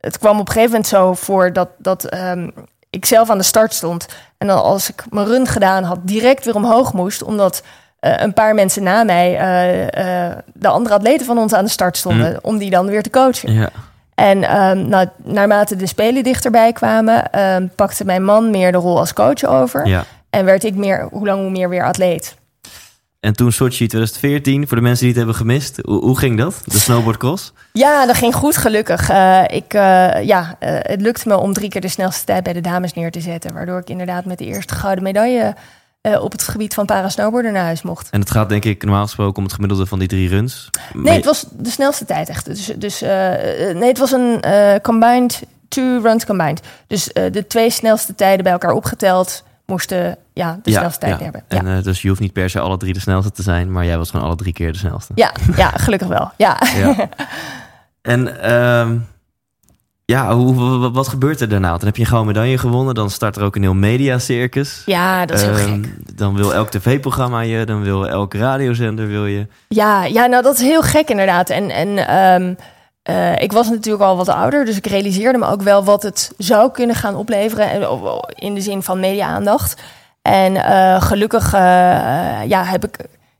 het kwam op een gegeven moment zo voor dat, dat ehm, ik zelf aan de start stond. En dan als ik mijn run gedaan had, direct weer omhoog moest. Omdat een paar mensen na mij eh, eh, de andere atleten van ons aan de start stonden. Mm. Om die dan weer te coachen. Ja. En ehm, nou, naarmate de spelen dichterbij kwamen, ehm, pakte mijn man meer de rol als coach over. ja. En werd ik meer, hoe lang hoe meer weer atleet. En toen Sochi 2014, voor de mensen die het hebben gemist, hoe, hoe ging dat? De snowboardcross? Ja, dat ging goed, gelukkig. Eh, ik, eh, ja, eh, het lukte me om drie keer de snelste tijd bij de dames neer te zetten. Waardoor ik inderdaad met de eerste gouden medaille eh, op het gebied van parasnowboarden naar huis mocht. En het gaat denk ik normaal gesproken om het gemiddelde van die drie runs. Nee, het was de snelste tijd echt. Dus, dus eh, eh, nee, het was een combined, two runs combined. Dus de twee snelste tijden bij elkaar opgeteld moesten ja, de snelste tijd hebben. Ja. En, dus je hoeft niet per se alle drie de snelste te zijn, maar jij was gewoon alle drie keer de snelste. Ja, ja, gelukkig wel. Ja. Ja. en ehm, ja, hoe, wat gebeurt er daarna? Dan heb je een gouden medaille gewonnen, dan start er ook een heel mediacircus. ja, dat is heel Ehm, gek. Dan wil elk tv-programma je, dan wil elk radiozender wil je. Ja, ja, nou dat is heel gek inderdaad. En, en ehm, eh, ik was natuurlijk al wat ouder, dus ik realiseerde me ook wel wat het zou kunnen gaan opleveren. O- in de zin van media-aandacht. En eh, gelukkig eh, ja, heb ik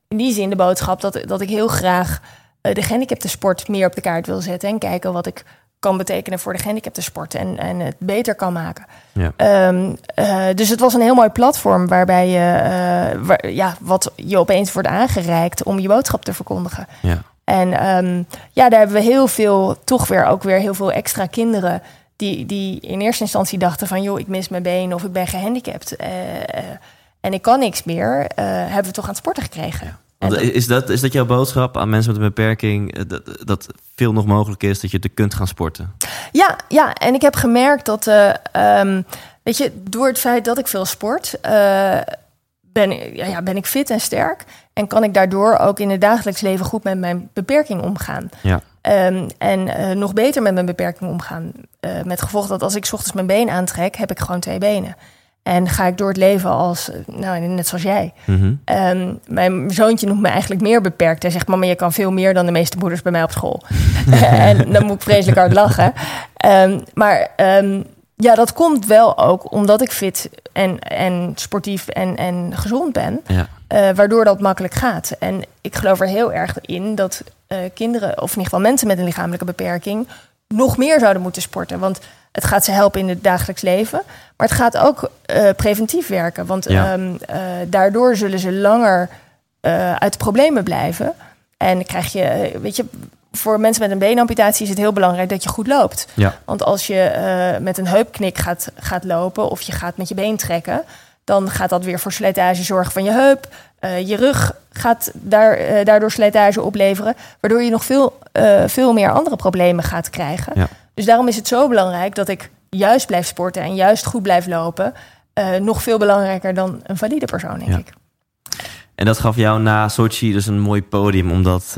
in die zin de boodschap dat, dat ik heel graag eh, de gehandicaptensport meer op de kaart wil zetten. En kijken wat ik kan betekenen voor de gehandicaptensport en, en het beter kan maken. Ja. Ehm, eh, dus het was een heel mooi platform waarbij je, eh, waar- ja, wat je opeens wordt aangereikt om je boodschap te verkondigen. Ja. En ehm, ja, daar hebben we heel veel, toch weer ook weer heel veel extra kinderen die, die in eerste instantie dachten van joh, ik mis mijn been of ik ben gehandicapt eh, en ik kan niks meer, hebben we toch aan het sporten gekregen. En Want is, dat, is dat jouw boodschap aan mensen met een beperking? eh, Dat, dat veel nog mogelijk is dat je er kunt gaan sporten? Ja, ja, en ik heb gemerkt dat, eh, ehm, weet je, door het feit dat ik veel sport, eh, ben, ik- ja, ja, ben ik fit en sterk. En kan ik daardoor ook in het dagelijks leven goed met mijn beperking omgaan. Ja. Ehm, en nog beter met mijn beperking omgaan. Met gevolg dat als ik 's ochtends mijn been aantrek, heb ik gewoon twee benen. En ga ik door het leven als, nou, net zoals jij. Mhm. Ehm, mijn zoontje noemt me eigenlijk meer beperkt. Hij zegt, mama, je kan veel meer dan de meeste moeders bij mij op school. en dan moet ik vreselijk hard lachen. Ehm, maar ehm, ja, dat komt wel ook omdat ik fit en, en sportief en, en gezond ben. Ja. eh, waardoor dat makkelijk gaat. En ik geloof er heel erg in dat eh, kinderen, of in ieder geval mensen met een lichamelijke beperking, nog meer zouden moeten sporten. Want het gaat ze helpen in het dagelijks leven. Maar het gaat ook eh, preventief werken. Want Ja. ehm, eh, daardoor zullen ze langer eh, uit de problemen blijven. En dan krijg je, weet je, voor mensen met een beenamputatie is het heel belangrijk dat je goed loopt. Ja. Want als je met een heupknik gaat, gaat lopen of je gaat met je been trekken, dan gaat dat weer voor slijtage zorgen van je heup. Eh, je rug gaat daar, eh, daardoor slijtage opleveren, waardoor je nog veel, eh, veel meer andere problemen gaat krijgen. Ja. Dus daarom is het zo belangrijk dat ik juist blijf sporten en juist goed blijf lopen. Nog veel belangrijker dan een valide persoon, denk Ja. ik. En dat gaf jou na Sochi dus een mooi podium om dat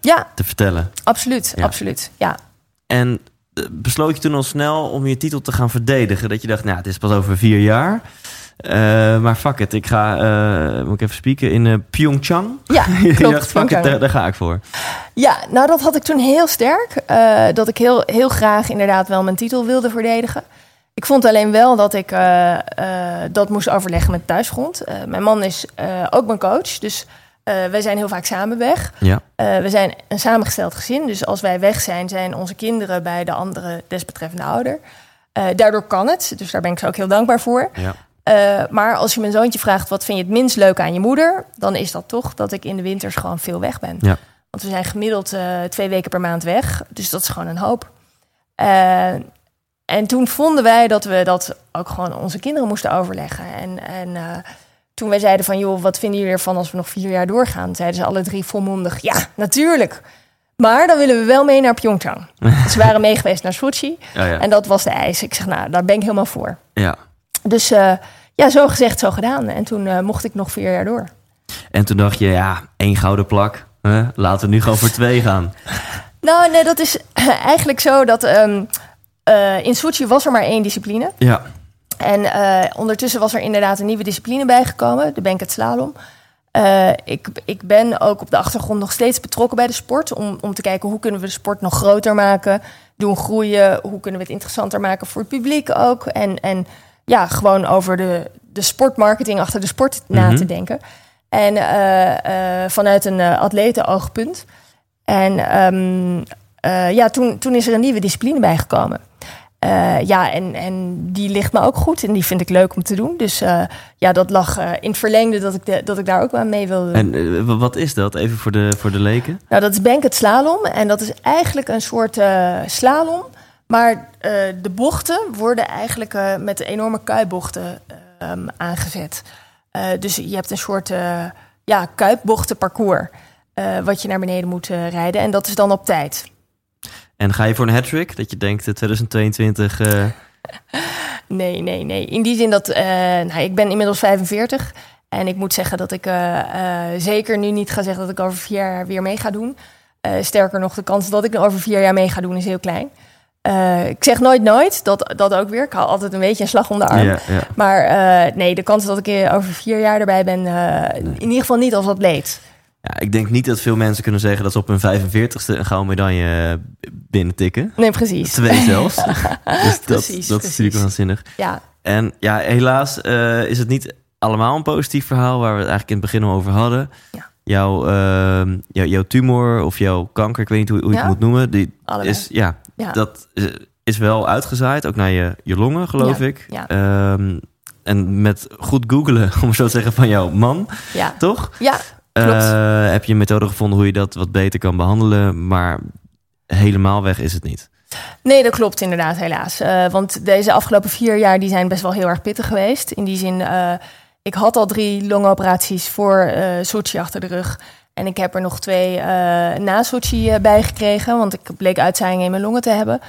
Ja, te vertellen. absoluut. Ja. absoluut. Ja. En besloot je toen al snel om je titel te gaan verdedigen? Dat je dacht, nou, het is pas over vier jaar. Eh, maar fuck it, ik ga, eh, moet ik even spieken, in eh, Pyeongchang. Ja, klopt. dacht, fuck it, daar, daar ga ik voor. Ja, nou dat had ik toen heel sterk. dat ik heel, heel graag inderdaad wel mijn titel wilde verdedigen. Ik vond alleen wel dat ik dat moest overleggen met thuisgrond. Mijn man is ook mijn coach, dus wij zijn heel vaak samen weg. Ja, we zijn een samengesteld gezin, dus als wij weg zijn, zijn onze kinderen bij de andere desbetreffende ouder. Daardoor kan het, dus daar ben ik ze ook heel dankbaar voor. ja. Eh, maar als je mijn zoontje vraagt, wat vind je het minst leuk aan je moeder? Dan is dat toch dat ik in de winters gewoon veel weg ben. Ja. Want we zijn gemiddeld eh, twee weken per maand weg. Dus dat is gewoon een hoop. Eh, en toen vonden wij dat we dat ook gewoon onze kinderen moesten overleggen. En, en toen wij zeiden van, joh, wat vinden jullie ervan als we nog vier jaar doorgaan? Zeiden ze alle drie volmondig, ja, natuurlijk. Maar dan willen we wel mee naar Pyeongchang. ze waren mee geweest naar Sochi. Ja. En dat was de eis. Ik zeg, nou, daar ben ik helemaal voor. ja. Dus eh, ja, zo gezegd, zo gedaan. En toen eh, mocht ik nog vier jaar door. En toen dacht je, ja, één gouden plak. Hè? Laten we nu gewoon voor twee gaan. Nou, nee, dat is eigenlijk zo dat ehm, eh, in Sochi was er maar één discipline. Ja, En ondertussen was er inderdaad een nieuwe discipline bijgekomen, de Banket Slalom. Ik, ik ben ook op de achtergrond nog steeds betrokken bij de sport. Om, om te kijken hoe kunnen we de sport nog groter maken. Doen groeien. Hoe kunnen we het interessanter maken voor het publiek ook. En, en ja, gewoon over de, de sportmarketing achter de sport na Mhm. te denken. En eh, eh, vanuit een uh, atletenoogpunt. En ehm, ja, toen, toen is er een nieuwe discipline bijgekomen. ja, en, en die ligt me ook goed en die vind ik leuk om te doen. Dus ja, dat lag in het verlengde dat ik, de, dat ik daar ook aan mee wilde. En wat is dat, even voor de, voor de leken? Nou, dat is Banked Slalom. En dat is eigenlijk een soort slalom. Maar de bochten worden eigenlijk met enorme kuibochten um, aangezet. Uh, dus je hebt een soort ja, kuipbochtenparcours wat je naar beneden moet rijden. En dat is dan op tijd. En ga je voor een hat-trick? Dat je denkt 2022... nee, nee, nee. In die zin dat... nou, ik ben inmiddels 45. En ik moet zeggen dat ik zeker nu niet ga zeggen dat ik over vier jaar weer mee ga doen. sterker nog, de kans dat ik over vier jaar mee ga doen is heel klein. Uh, ik zeg nooit nooit, dat, dat ook weer. Ik haal altijd een beetje een slag om de arm. Maar uh, nee, de kans dat ik over vier jaar erbij ben, uh, in ieder geval niet als atleet. Ja, ik denk niet dat veel mensen kunnen zeggen dat ze op hun 45ste een gouden medaille binnentikken. Nee, precies. Twee zelfs. dus precies, dat, dat is natuurlijk waanzinnig. Ja. En ja, helaas is het niet allemaal een positief verhaal waar we het eigenlijk in het begin al over hadden. Ja. Jouw, uh, jouw, jouw tumor of jouw kanker, ik weet niet hoe, hoe je het moet noemen, die is ja, ja. Dat is wel uitgezaaid, ook naar je, je longen, geloof ik. Ja. Um, en met goed googelen, om zo te zeggen, van jouw man, ja. toch? Ja, klopt. Uh, heb je een methode gevonden hoe je dat wat beter kan behandelen, maar helemaal weg is het niet. Nee, dat klopt inderdaad, helaas. Uh, want deze afgelopen vier jaar die zijn best wel heel erg pittig geweest. In die zin, uh, ik had al drie longoperaties voor uh, Sochi achter de rug. En ik heb er nog twee uh, na uh, bij gekregen, want ik bleek uitzaaiingen in mijn longen te hebben.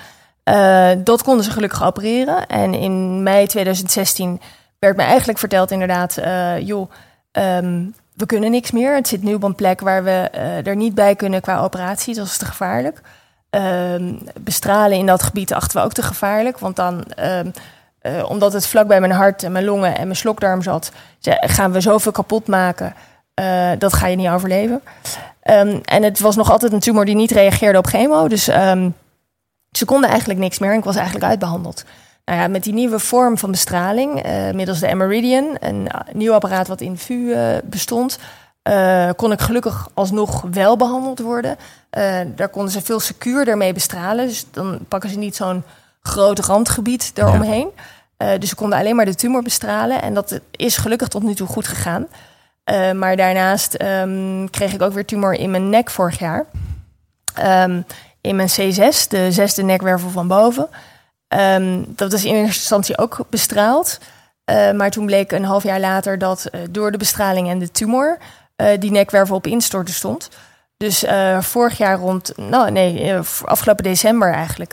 Uh, dat konden ze gelukkig opereren. En in mei 2016 werd me eigenlijk verteld inderdaad, joh, um, we kunnen niks meer. Het zit nu op een plek waar we er niet bij kunnen qua operatie. Dat is te gevaarlijk. Um, bestralen in dat gebied achten we ook te gevaarlijk, want dan... Um, omdat het vlak bij mijn hart en mijn longen en mijn slokdarm zat, gaan we zoveel kapot maken uh, dat ga je niet overleven. Um, en het was nog altijd een tumor die niet reageerde op chemo. Dus um, ze konden eigenlijk niks meer en ik was eigenlijk uitbehandeld. Nou ja, met die nieuwe vorm van bestraling, uh, middels de Meridian, een nieuw apparaat wat in VU uh, bestond, kon ik gelukkig alsnog wel behandeld worden. daar konden ze veel secuurder mee bestralen. Dus dan pakken ze niet zo'n groot randgebied eromheen. Ja. dus ze konden alleen maar de tumor bestralen. En dat is gelukkig tot nu toe goed gegaan. Uh, maar daarnaast um, kreeg ik ook weer tumor in mijn nek vorig jaar. Um, in mijn C6, de zesde nekwervel van boven. Um, dat is in eerste instantie ook bestraald. Uh, maar toen bleek een half jaar later dat uh, door de bestraling en de tumor die nekwervel op instorten stond. Dus vorig jaar rond, nou nee, afgelopen december eigenlijk,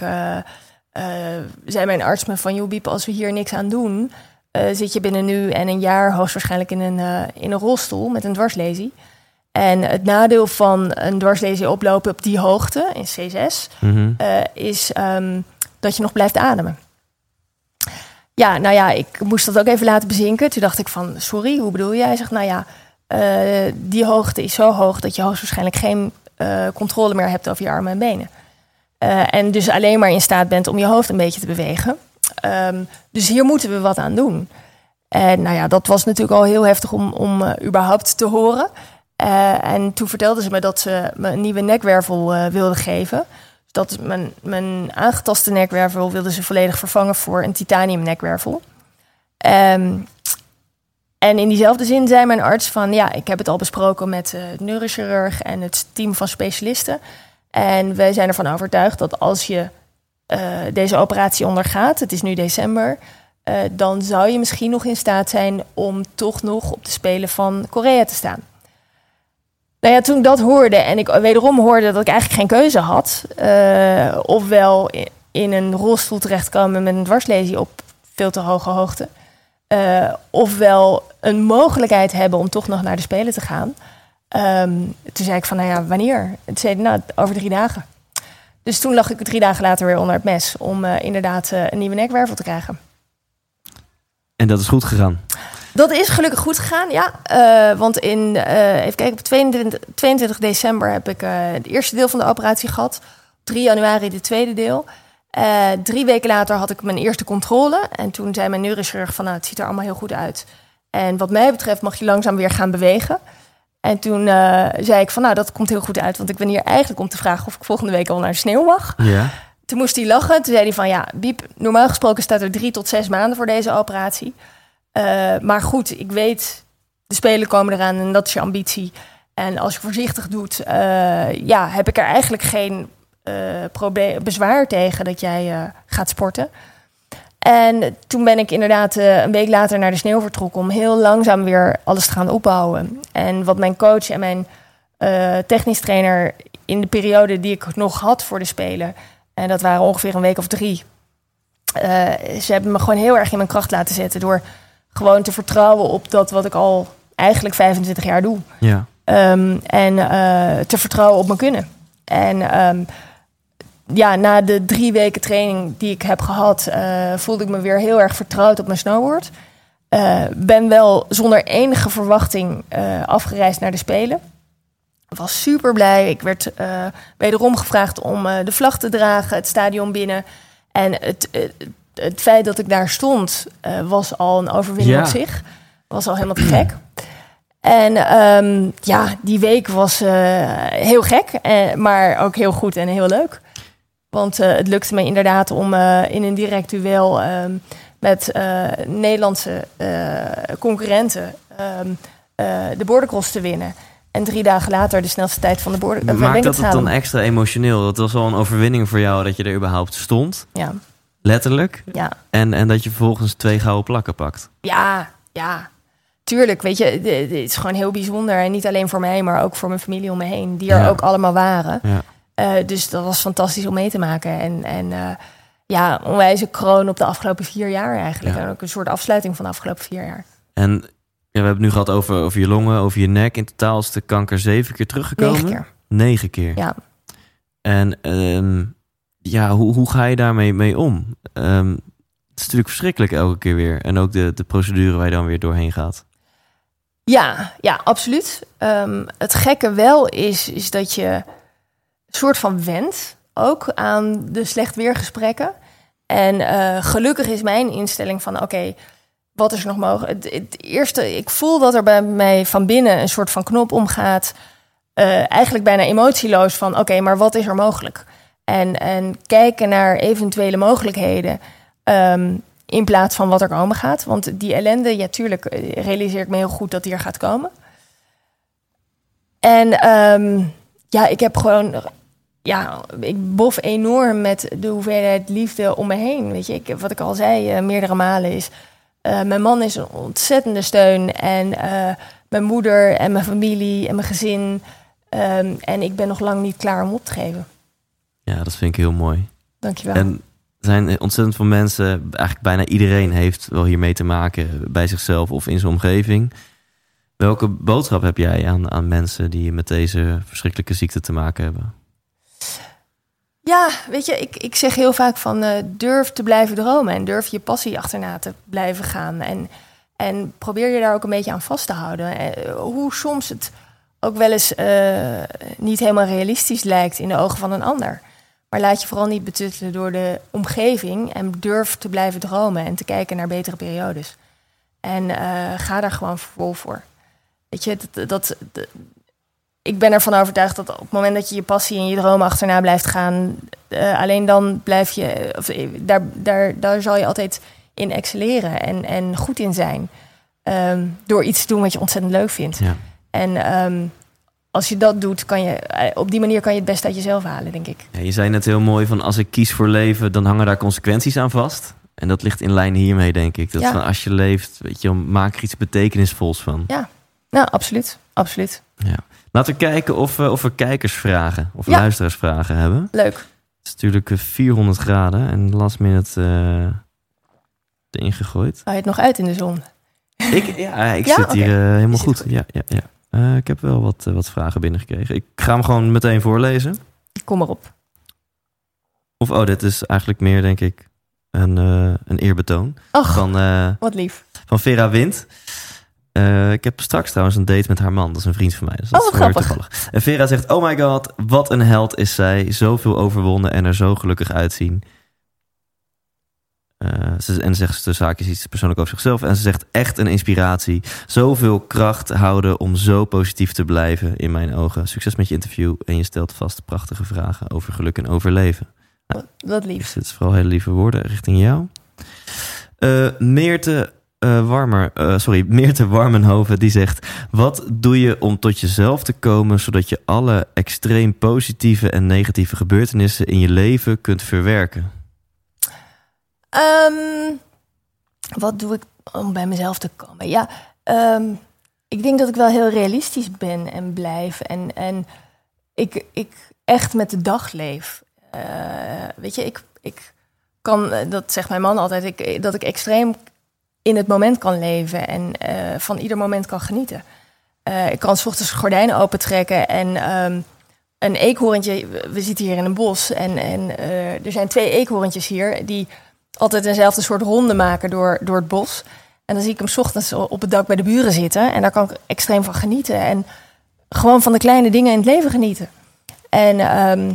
zei mijn arts me van, joh Biep, als we hier niks aan doen, uh, zit je binnen nu en een jaar hoogstwaarschijnlijk in een, uh, in een rolstoel met een dwarslesie. En het nadeel van een dwarslesie oplopen op die hoogte, in C6, mm -hmm. uh, is um, dat je nog blijft ademen. Ja, nou ja, ik moest dat ook even laten bezinken. Toen dacht ik van, sorry, hoe bedoel je? Hij zegt, nou ja, die hoogte is zo hoog dat je hoogstwaarschijnlijk geen controle meer hebt over je armen en benen. en dus alleen maar in staat bent om je hoofd een beetje te bewegen. Um, dus hier moeten we wat aan doen. En nou ja, dat was natuurlijk al heel heftig om, om uh, überhaupt te horen. Uh, en toen vertelden ze me dat ze me een nieuwe nekwervel uh, wilden geven. Dat mijn, mijn aangetaste nekwervel wilden ze volledig vervangen voor een titanium nekwervel. Um, en in diezelfde zin zei mijn arts van ja, ik heb het al besproken met de neurochirurg en het team van specialisten. En wij zijn ervan overtuigd dat als je uh, deze operatie ondergaat, het is nu december, uh, dan zou je misschien nog in staat zijn om toch nog op de Spelen van Korea te staan. Nou ja, toen ik dat hoorde en ik wederom hoorde dat ik eigenlijk geen keuze had, uh, ofwel in een rolstoel terechtkomen met een dwarslesie op veel te hoge hoogte, ofwel een mogelijkheid hebben om toch nog naar de Spelen te gaan. Um, toen zei ik van, nou ja, wanneer? Het zei, nou, over drie dagen. Dus toen lag ik drie dagen later weer onder het mes om uh, inderdaad uh, een nieuwe nekwervel te krijgen. En dat is goed gegaan? Dat is gelukkig goed gegaan, ja. Uh, want in, even kijken, op 22, 22 december heb ik het eerste deel van de operatie gehad. 3 januari de tweede deel. drie weken later had ik mijn eerste controle. En toen zei mijn neurochirurg van, nou, het ziet er allemaal heel goed uit. En wat mij betreft mag je langzaam weer gaan bewegen. En toen eh, zei ik van, nou, dat komt heel goed uit. Want ik ben hier eigenlijk om te vragen of ik volgende week al naar de sneeuw mag. Ja. Toen moest hij lachen. Toen zei hij van, ja, Biep, normaal gesproken staat er drie tot zes maanden voor deze operatie. Eh, maar goed, ik weet, de Spelen komen eraan en dat is je ambitie. En als je voorzichtig doet, eh, ja, heb ik er eigenlijk geen bezwaar tegen dat jij gaat sporten. En toen ben ik inderdaad eh, een week later naar de sneeuw vertrokken om heel langzaam weer alles te gaan opbouwen. En wat mijn coach en mijn eh, technisch trainer in de periode die ik nog had voor de Spelen, en dat waren ongeveer een week of drie, eh, ze hebben me gewoon heel erg in mijn kracht laten zetten door gewoon te vertrouwen op dat wat ik al eigenlijk 25 jaar doe. Ja. Ehm, en te vertrouwen op mijn kunnen. En ehm, ja, na de drie weken training die ik heb gehad, eh, voelde ik me weer heel erg vertrouwd op mijn snowboard. Eh, ben wel zonder enige verwachting eh, afgereisd naar de Spelen. Was super blij. Ik werd wederom gevraagd om de vlag te dragen, het stadion binnen. En het, het, het feit dat ik daar stond, was al een overwinning Ja. op zich. Was al helemaal te gek. En ehm, ja, die week was heel gek, eh, maar ook heel goed en heel leuk. Want eh, het lukte me inderdaad om eh, in een direct duel ehm, met eh, Nederlandse concurrenten ehm, eh, de bordercross te winnen. En drie dagen later de snelste tijd van de border. Maakt dat het dan extra emotioneel? Dat was wel een overwinning voor jou dat je er überhaupt stond. Ja, Letterlijk. ja. En, en dat je vervolgens twee gouden plakken pakt. Ja, ja. Tuurlijk, weet je, het het is gewoon heel bijzonder. En niet alleen voor mij, maar ook voor mijn familie om me heen. Die er Ja. ook allemaal waren. Ja. Eh, dus dat was fantastisch om mee te maken. En, en eh, ja, onwijze kroon op de afgelopen vier jaar eigenlijk. Ja. En ook een soort afsluiting van de afgelopen vier jaar. En ja, we hebben het nu gehad over, over je longen, over je nek. In totaal is de kanker zeven keer teruggekomen. Negen keer. Negen keer. Ja. En ehm, ja, hoe, hoe ga je daarmee mee om? Ehm, het is natuurlijk verschrikkelijk elke keer weer. En ook de, de procedure waar je dan weer doorheen gaat. Ja, ja, absoluut. Ehm, het gekke wel is, is dat je soort van went ook aan de slecht weergesprekken. En eh, gelukkig is mijn instelling van oké, wat is er nog mogelijk? Het, het eerste, ik voel dat er bij mij van binnen een soort van knop omgaat. eh, eigenlijk bijna emotieloos van oké, maar wat is er mogelijk? En, en kijken naar eventuele mogelijkheden. ehm, in plaats van wat er komen gaat. Want die ellende, ja, tuurlijk eh, realiseer ik me heel goed dat die er gaat komen. En ehm, ja, ik heb gewoon, ja, ik bof enorm met de hoeveelheid liefde om me heen. Weet je, ik, wat ik al zei eh, meerdere malen is, eh, mijn man is een ontzettende steun. En eh, mijn moeder en mijn familie en mijn gezin. Ehm, en ik ben nog lang niet klaar om op te geven. Ja, dat vind ik heel mooi. Dankjewel. En er zijn ontzettend veel mensen, eigenlijk bijna iedereen heeft wel hiermee te maken. Bij zichzelf of in zijn omgeving. Welke boodschap heb jij aan, aan mensen die met deze verschrikkelijke ziekte te maken hebben? Ja, weet je, ik, ik zeg heel vaak van eh, durf te blijven dromen en durf je passie achterna te blijven gaan. En, en probeer je daar ook een beetje aan vast te houden. Eh, hoe soms het ook wel eens eh, niet helemaal realistisch lijkt in de ogen van een ander. Maar laat je vooral niet betuttelen door de omgeving en durf te blijven dromen en te kijken naar betere periodes. En ga daar gewoon vol voor. Weet je, dat, dat- ik ben ervan overtuigd dat op het moment dat je je passie en je dromen achterna blijft gaan, eh, alleen dan blijf je, of, eh, daar, daar, daar zal je altijd in excelleren en, en goed in zijn. Ehm, door iets te doen wat je ontzettend leuk vindt. Ja. En ehm, als je dat doet, kan je, eh, op die manier kan je het best uit jezelf halen, denk ik. Ja, je zei net heel mooi van als ik kies voor leven, dan hangen daar consequenties aan vast. En dat ligt in lijn hiermee, denk ik. Dat Ja. van als je leeft, weet je, maak er iets betekenisvols van. Nou, absoluut. Absoluut. Laten we kijken of, we- of we kijkersvragen of Ja. luisteraarsvragen hebben. Leuk. Het is natuurlijk eh, 400 graden en last minute eh erin gegooid. Hou je het nog uit in de zon? Ik, ja, ik Ja? zit hier eh, helemaal zit goed. goed. Ja, ja, ja. Eh, ik heb wel wat, eh, wat vragen binnengekregen. Ik ga hem gewoon meteen voorlezen. Kom maar op. Of, oh, dit is eigenlijk meer, denk ik, een, eh, een eerbetoon Ach, van, eh, wat lief. van Vera Wind. Eh, ik heb straks trouwens een date met haar man. Dat is een vriend van mij. Dus dat Oh, is wat heel erg grappig. toevallig. En Vera zegt, oh my god, wat een held is zij. Zoveel overwonnen en er zo gelukkig uitzien. Eh, ze, en zegt de zaakjes iets persoonlijk over zichzelf. En ze zegt echt een inspiratie. Zoveel kracht houden om zo positief te blijven in mijn ogen. Succes met je interview. En je stelt vast prachtige vragen over geluk en overleven. Wat, wat lief. Dus het is vooral hele lieve woorden richting jou. Eh Meerte eh, Warmer, eh, sorry, Meerte Warmenhoven die zegt: Wat doe je om tot jezelf te komen zodat je alle extreem positieve en negatieve gebeurtenissen in je leven kunt verwerken? Ehm, wat doe ik om bij mezelf te komen? Ja, ehm, ik denk dat ik wel heel realistisch ben en blijf. En, en ik, ik echt met de dag leef. Eh, weet je, ik, ik kan, dat zegt mijn man altijd, ik, dat ik extreem in het moment kan leven en eh, van ieder moment kan genieten. Eh, ik kan s ochtends gordijnen opentrekken en ehm, een eekhoorntje. We zitten hier in een bos en, en eh, er zijn twee eekhoorntjes hier die altijd eenzelfde soort ronde maken door, door het bos. En dan zie ik hem 's ochtends op het dak bij de buren zitten en daar kan ik extreem van genieten. En gewoon van de kleine dingen in het leven genieten. En ehm,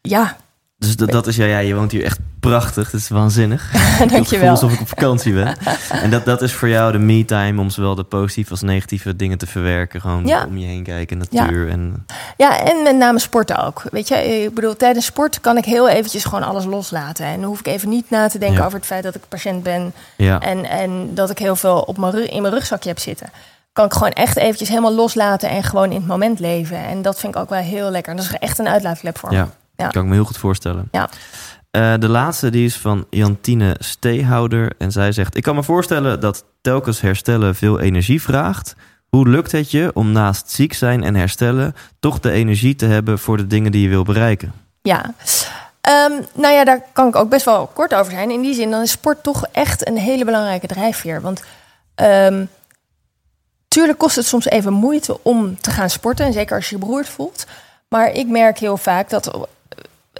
ja, Dus dat, dat is ja, ja, je woont hier echt prachtig. Dat is waanzinnig. Ik heb het gevoel dankjewel. alsof ik op vakantie ben. en dat, dat is voor jou de me-time om zowel de positieve als negatieve dingen te verwerken. Gewoon Ja. om je heen kijken, natuur. En, Ja, en met name sporten ook. Weet je, ik bedoel, tijdens sport kan ik heel eventjes gewoon alles loslaten. En dan hoef ik even niet na te denken Ja. over het feit dat ik patiënt ben ja. en, en dat ik heel veel op mijn, in mijn rugzakje heb zitten. Kan ik gewoon echt eventjes helemaal loslaten en gewoon in het moment leven. En dat vind ik ook wel heel lekker. Dat is echt een uitlaatklep voor me. Ja, Ja. kan ik me heel goed voorstellen. Ja. Eh, de laatste die is van Jantine Steehouder. En zij zegt: Ik kan me voorstellen dat telkens herstellen veel energie vraagt. Hoe lukt het je om naast ziek zijn en herstellen toch de energie te hebben voor de dingen die je wil bereiken? Ja. Ehm, nou ja, daar kan ik ook best wel kort over zijn. In die zin, dan is sport toch echt een hele belangrijke drijfveer. Want ehm, tuurlijk kost het soms even moeite om te gaan sporten. En zeker als je je beroerd voelt. Maar ik merk heel vaak dat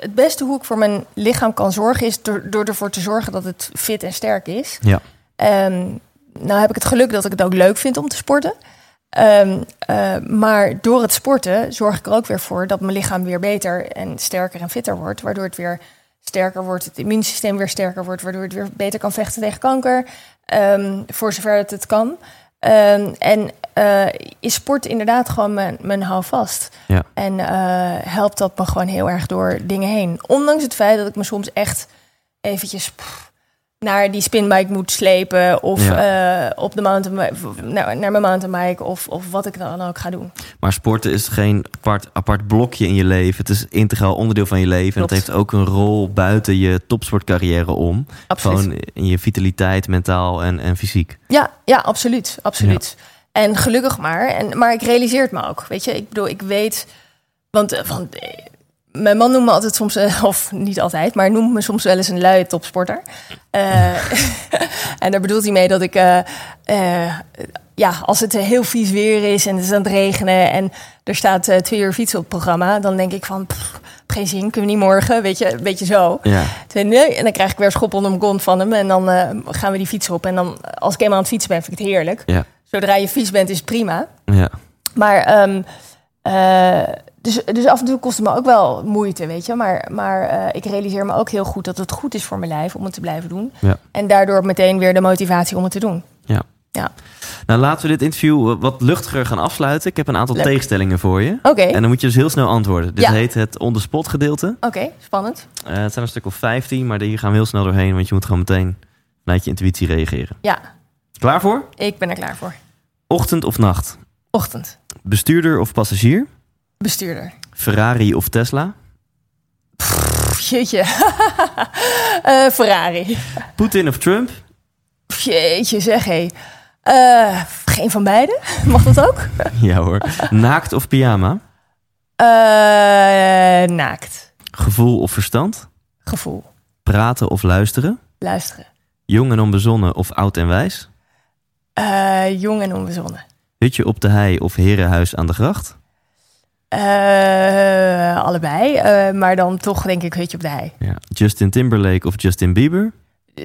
het beste hoe ik voor mijn lichaam kan zorgen... is door, door ervoor te zorgen dat het fit en sterk is. Ja. Ehm, nou heb ik het geluk dat ik het ook leuk vind om te sporten. Ehm, eh, maar door het sporten zorg ik er ook weer voor dat mijn lichaam weer beter en sterker en fitter wordt. Waardoor het weer sterker wordt, het immuunsysteem weer sterker wordt, waardoor het weer beter kan vechten tegen kanker. ehm, voor zover het het kan. En eh, is sport inderdaad gewoon mijn, mijn houvast. Ja. En eh, helpt dat me gewoon heel erg door dingen heen. Ondanks het feit dat ik me soms echt eventjes pff, naar die spinbike moet slepen. Of eh, op de mountainbike, naar, naar mijn mountainbike. Of, of wat ik dan ook ga doen. Maar sporten is geen apart, apart blokje in je leven. Het is integraal onderdeel van je leven. En het heeft ook een rol buiten je topsportcarrière om. Absoluut. Gewoon in je vitaliteit, mentaal en, en fysiek. Ja, ja, absoluut. absoluut. En gelukkig maar. En, maar ik realiseer het me ook. Weet je, ik bedoel, ik weet. Want, eh, want eh, mijn man noemt me altijd soms, eh, of niet altijd, maar noemt me soms wel eens een luie topsporter. En daar bedoelt hij mee dat ik. ja, als het heel vies weer is en het is aan het regenen en er staat twee uur fietsen op het programma, dan denk ik van, pff, geen zin, kunnen we niet morgen, weet je, een beetje zo. Ja. Nee, en dan krijg ik weer schop onder mijn kont van hem. En dan gaan we die fiets op. En dan, als ik eenmaal aan het fietsen ben, vind ik het heerlijk. Ja. Zodra je vies bent, is prima. Ja. Maar, ehm, eh, dus, dus af en toe kost het me ook wel moeite, weet je. Maar, maar eh, ik realiseer me ook heel goed dat het goed is voor mijn lijf om het te blijven doen. Ja. En daardoor meteen weer de motivatie om het te doen. Ja. Ja. Nou, laten we dit interview wat luchtiger gaan afsluiten. Ik heb een aantal Leuk. tegenstellingen voor je. Oké, En dan moet je dus heel snel antwoorden. Dit Ja. heet het on-the-spot gedeelte. oké, spannend. Eh, het zijn een stuk of 15, maar hier gaan we heel snel doorheen. Want je moet gewoon meteen vanuit je intuïtie reageren. Ja, Klaar voor? ik ben er klaar voor. Ochtend of nacht? Ochtend, Bestuurder of passagier? bestuurder. Ferrari of Tesla? Pff, Jeetje. Eh, Ferrari. Poetin of Trump? Jeetje, zeg hé. Eh, geen van beide. Mag dat ook? Ja hoor. Naakt of pyjama? Eh, naakt. Gevoel of verstand? Gevoel. Praten of luisteren? Luisteren. Jong en onbezonnen of oud en wijs? Eh, jong en onbezonnen. Hutje op de hei of herenhuis aan de gracht? Eh, allebei. eh, maar dan toch denk ik hutje op de hei. Ja. Justin Timberlake of Justin Bieber?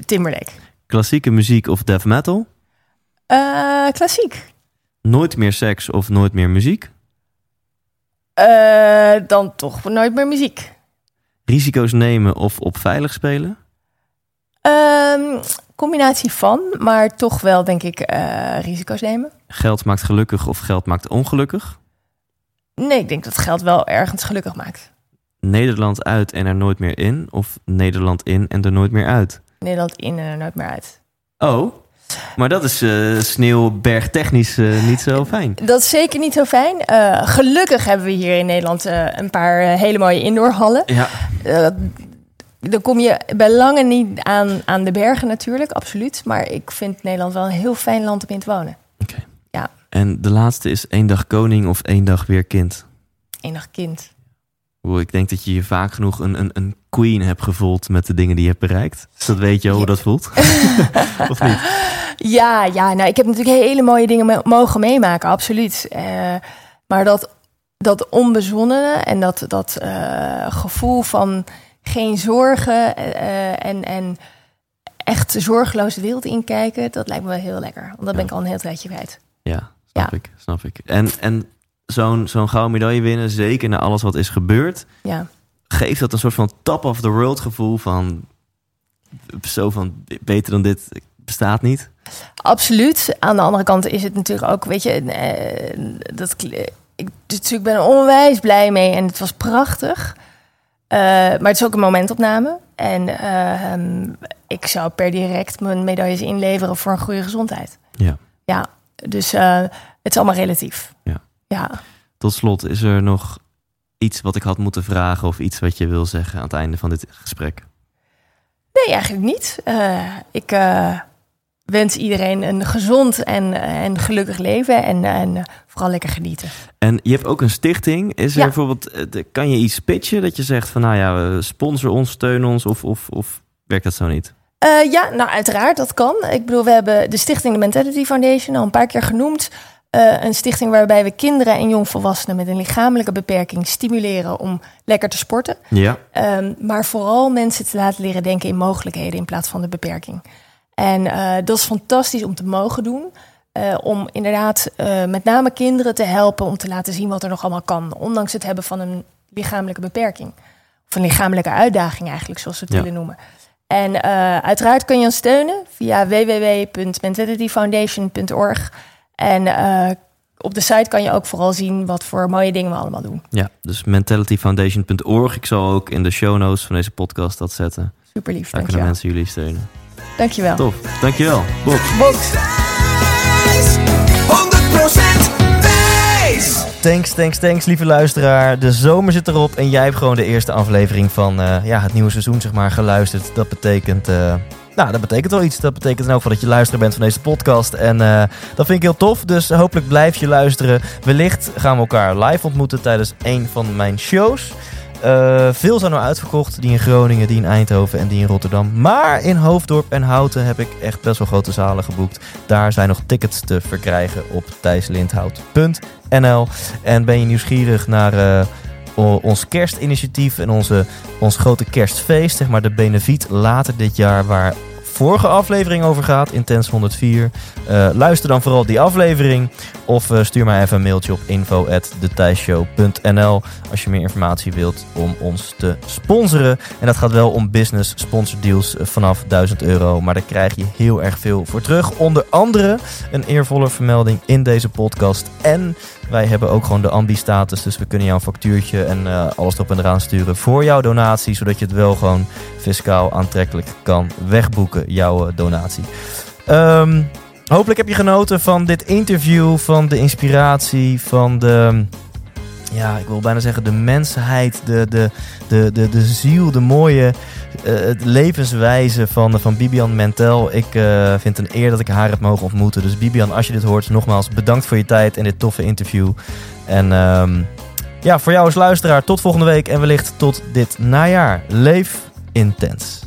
Timberlake. Klassieke muziek of death metal? Klassiek. Nooit meer seks of nooit meer muziek? Dan toch nooit meer muziek. Risico's nemen of op veilig spelen? Ehm, combinatie van, maar toch wel denk ik eh, risico's nemen. Geld maakt gelukkig of geld maakt ongelukkig? Nee, ik denk dat geld wel ergens gelukkig maakt. Nederland uit en er nooit meer in? Of Nederland in en er nooit meer uit? Nederland in en er nooit meer uit. Oh, maar dat is eh sneeuwbergtechnisch eh, niet zo fijn. Dat is zeker niet zo fijn. Gelukkig hebben we hier in Nederland een paar hele mooie indoorhallen. Ja, dan kom je bij lange niet aan, aan de bergen natuurlijk, absoluut. Maar ik vind Nederland wel een heel fijn land om in te wonen. oké. Ja. En de laatste is één dag koning of één dag weer kind. Enig kind. Oeh, Ik denk dat je je vaak genoeg een, een, een queen hebt gevoeld met de dingen die je hebt bereikt. Dus dat weet je hoe Ja. dat voelt. of niet? Ja, ja nou, ik heb natuurlijk hele mooie dingen me- mogen meemaken, absoluut. Eh, maar dat, dat onbezonnene en dat, dat eh, gevoel van geen zorgen eh, en, en echt zorgeloos de wereld inkijken, dat lijkt me wel heel lekker. Want dat ben ik al een heel tijdje kwijt. Ja, snap Ja. ik. Snap ik. En, en zo'n zo'n gouden medaille winnen, zeker na alles wat is gebeurd, Ja. geeft dat een soort van top of the world gevoel van zo van beter dan dit bestaat niet. Absoluut. Aan de andere kant is het natuurlijk ook, weet je, eh, dat ik dus natuurlijk ben er onwijs blij mee en het was prachtig. Eh, maar het is ook een momentopname. En eh, ehm, ik zou per direct mijn medailles inleveren voor een goede gezondheid. Ja. Ja, dus eh, het is allemaal relatief. Ja. Ja. Tot slot, is er nog iets wat ik had moeten vragen of iets wat je wil zeggen aan het einde van dit gesprek? Nee, eigenlijk niet. Eh, ik wens iedereen een gezond en, en gelukkig leven en, en eh, vooral lekker genieten. En je hebt ook een stichting. Is er Ja. bijvoorbeeld, eh, kan je iets pitchen dat je zegt van nou ja, eh, sponsor ons, steun ons of, of, of werkt dat zo niet? Eh, ja, nou uiteraard, dat kan. Ik bedoel, we hebben de stichting de Mentality Foundation al een paar keer genoemd. Eh, een stichting waarbij we kinderen en jongvolwassenen met een lichamelijke beperking stimuleren om lekker te sporten. Ja. Ehm, maar vooral mensen te laten leren denken in mogelijkheden in plaats van de beperking. En eh, dat is fantastisch om te mogen doen. Eh, om inderdaad eh, met name kinderen te helpen om te laten zien wat er nog allemaal kan. Ondanks het hebben van een lichamelijke beperking. Of een lichamelijke uitdaging eigenlijk, zoals we het Ja. willen noemen. En uiteraard kun je ons steunen via www.mentalityfoundation.org. En op de site kan je ook vooral zien wat voor mooie dingen we allemaal doen. Ja, dus mentalityfoundation.org. Ik zal ook in de show notes van deze podcast dat zetten. Super lief, Daar kunnen mensen jullie steunen. Dankjewel. Tof, dankjewel. Bob. Box. 100% wijs! Thanks, thanks, thanks, lieve luisteraar. De zomer zit erop en jij hebt gewoon de eerste aflevering van eh, ja, het nieuwe seizoen zeg maar, geluisterd. Dat betekent, eh, nou, dat betekent wel iets. Dat betekent in elk geval dat je luisteraar bent van deze podcast. En eh, dat vind ik heel tof, dus hopelijk blijf je luisteren. Wellicht gaan we elkaar live ontmoeten tijdens een van mijn shows. Eh, veel zijn al uitverkocht. Die in Groningen, die in Eindhoven en die in Rotterdam. Maar in Hoofddorp en Houten heb ik echt best wel grote zalen geboekt. Daar zijn nog tickets te verkrijgen op thijslindhout.nl. En ben je nieuwsgierig naar eh, ons kerstinitiatief en onze, ons grote kerstfeest, zeg maar de Benefiet later dit jaar, waar vorige aflevering over gaat, Intens 104. Eh, luister dan vooral die aflevering of eh, stuur mij even een mailtje op info.detijshow.nl als je meer informatie wilt om ons te sponsoren. En dat gaat wel om business sponsor deals eh, vanaf 1000 euro, maar daar krijg je heel erg veel voor terug. Onder andere een eervolle vermelding in deze podcast en wij hebben ook gewoon de ambi-status, dus we kunnen jou een factuurtje en eh, alles erop en eraan sturen voor jouw donatie, zodat je het wel gewoon fiscaal aantrekkelijk kan wegboeken, jouw eh, donatie. Ehm, hopelijk heb je genoten van dit interview, van de inspiratie, van de, ja, ik wil bijna zeggen de mensheid, de, de, de, de, de ziel, de mooie het levenswijze van, van Bibian Mentel. Ik eh, vind het een eer dat ik haar heb mogen ontmoeten. Dus Bibian, als je dit hoort, nogmaals bedankt voor je tijd en dit toffe interview. En ehm, ja, voor jou als luisteraar, tot volgende week en wellicht tot dit najaar. Leef intens.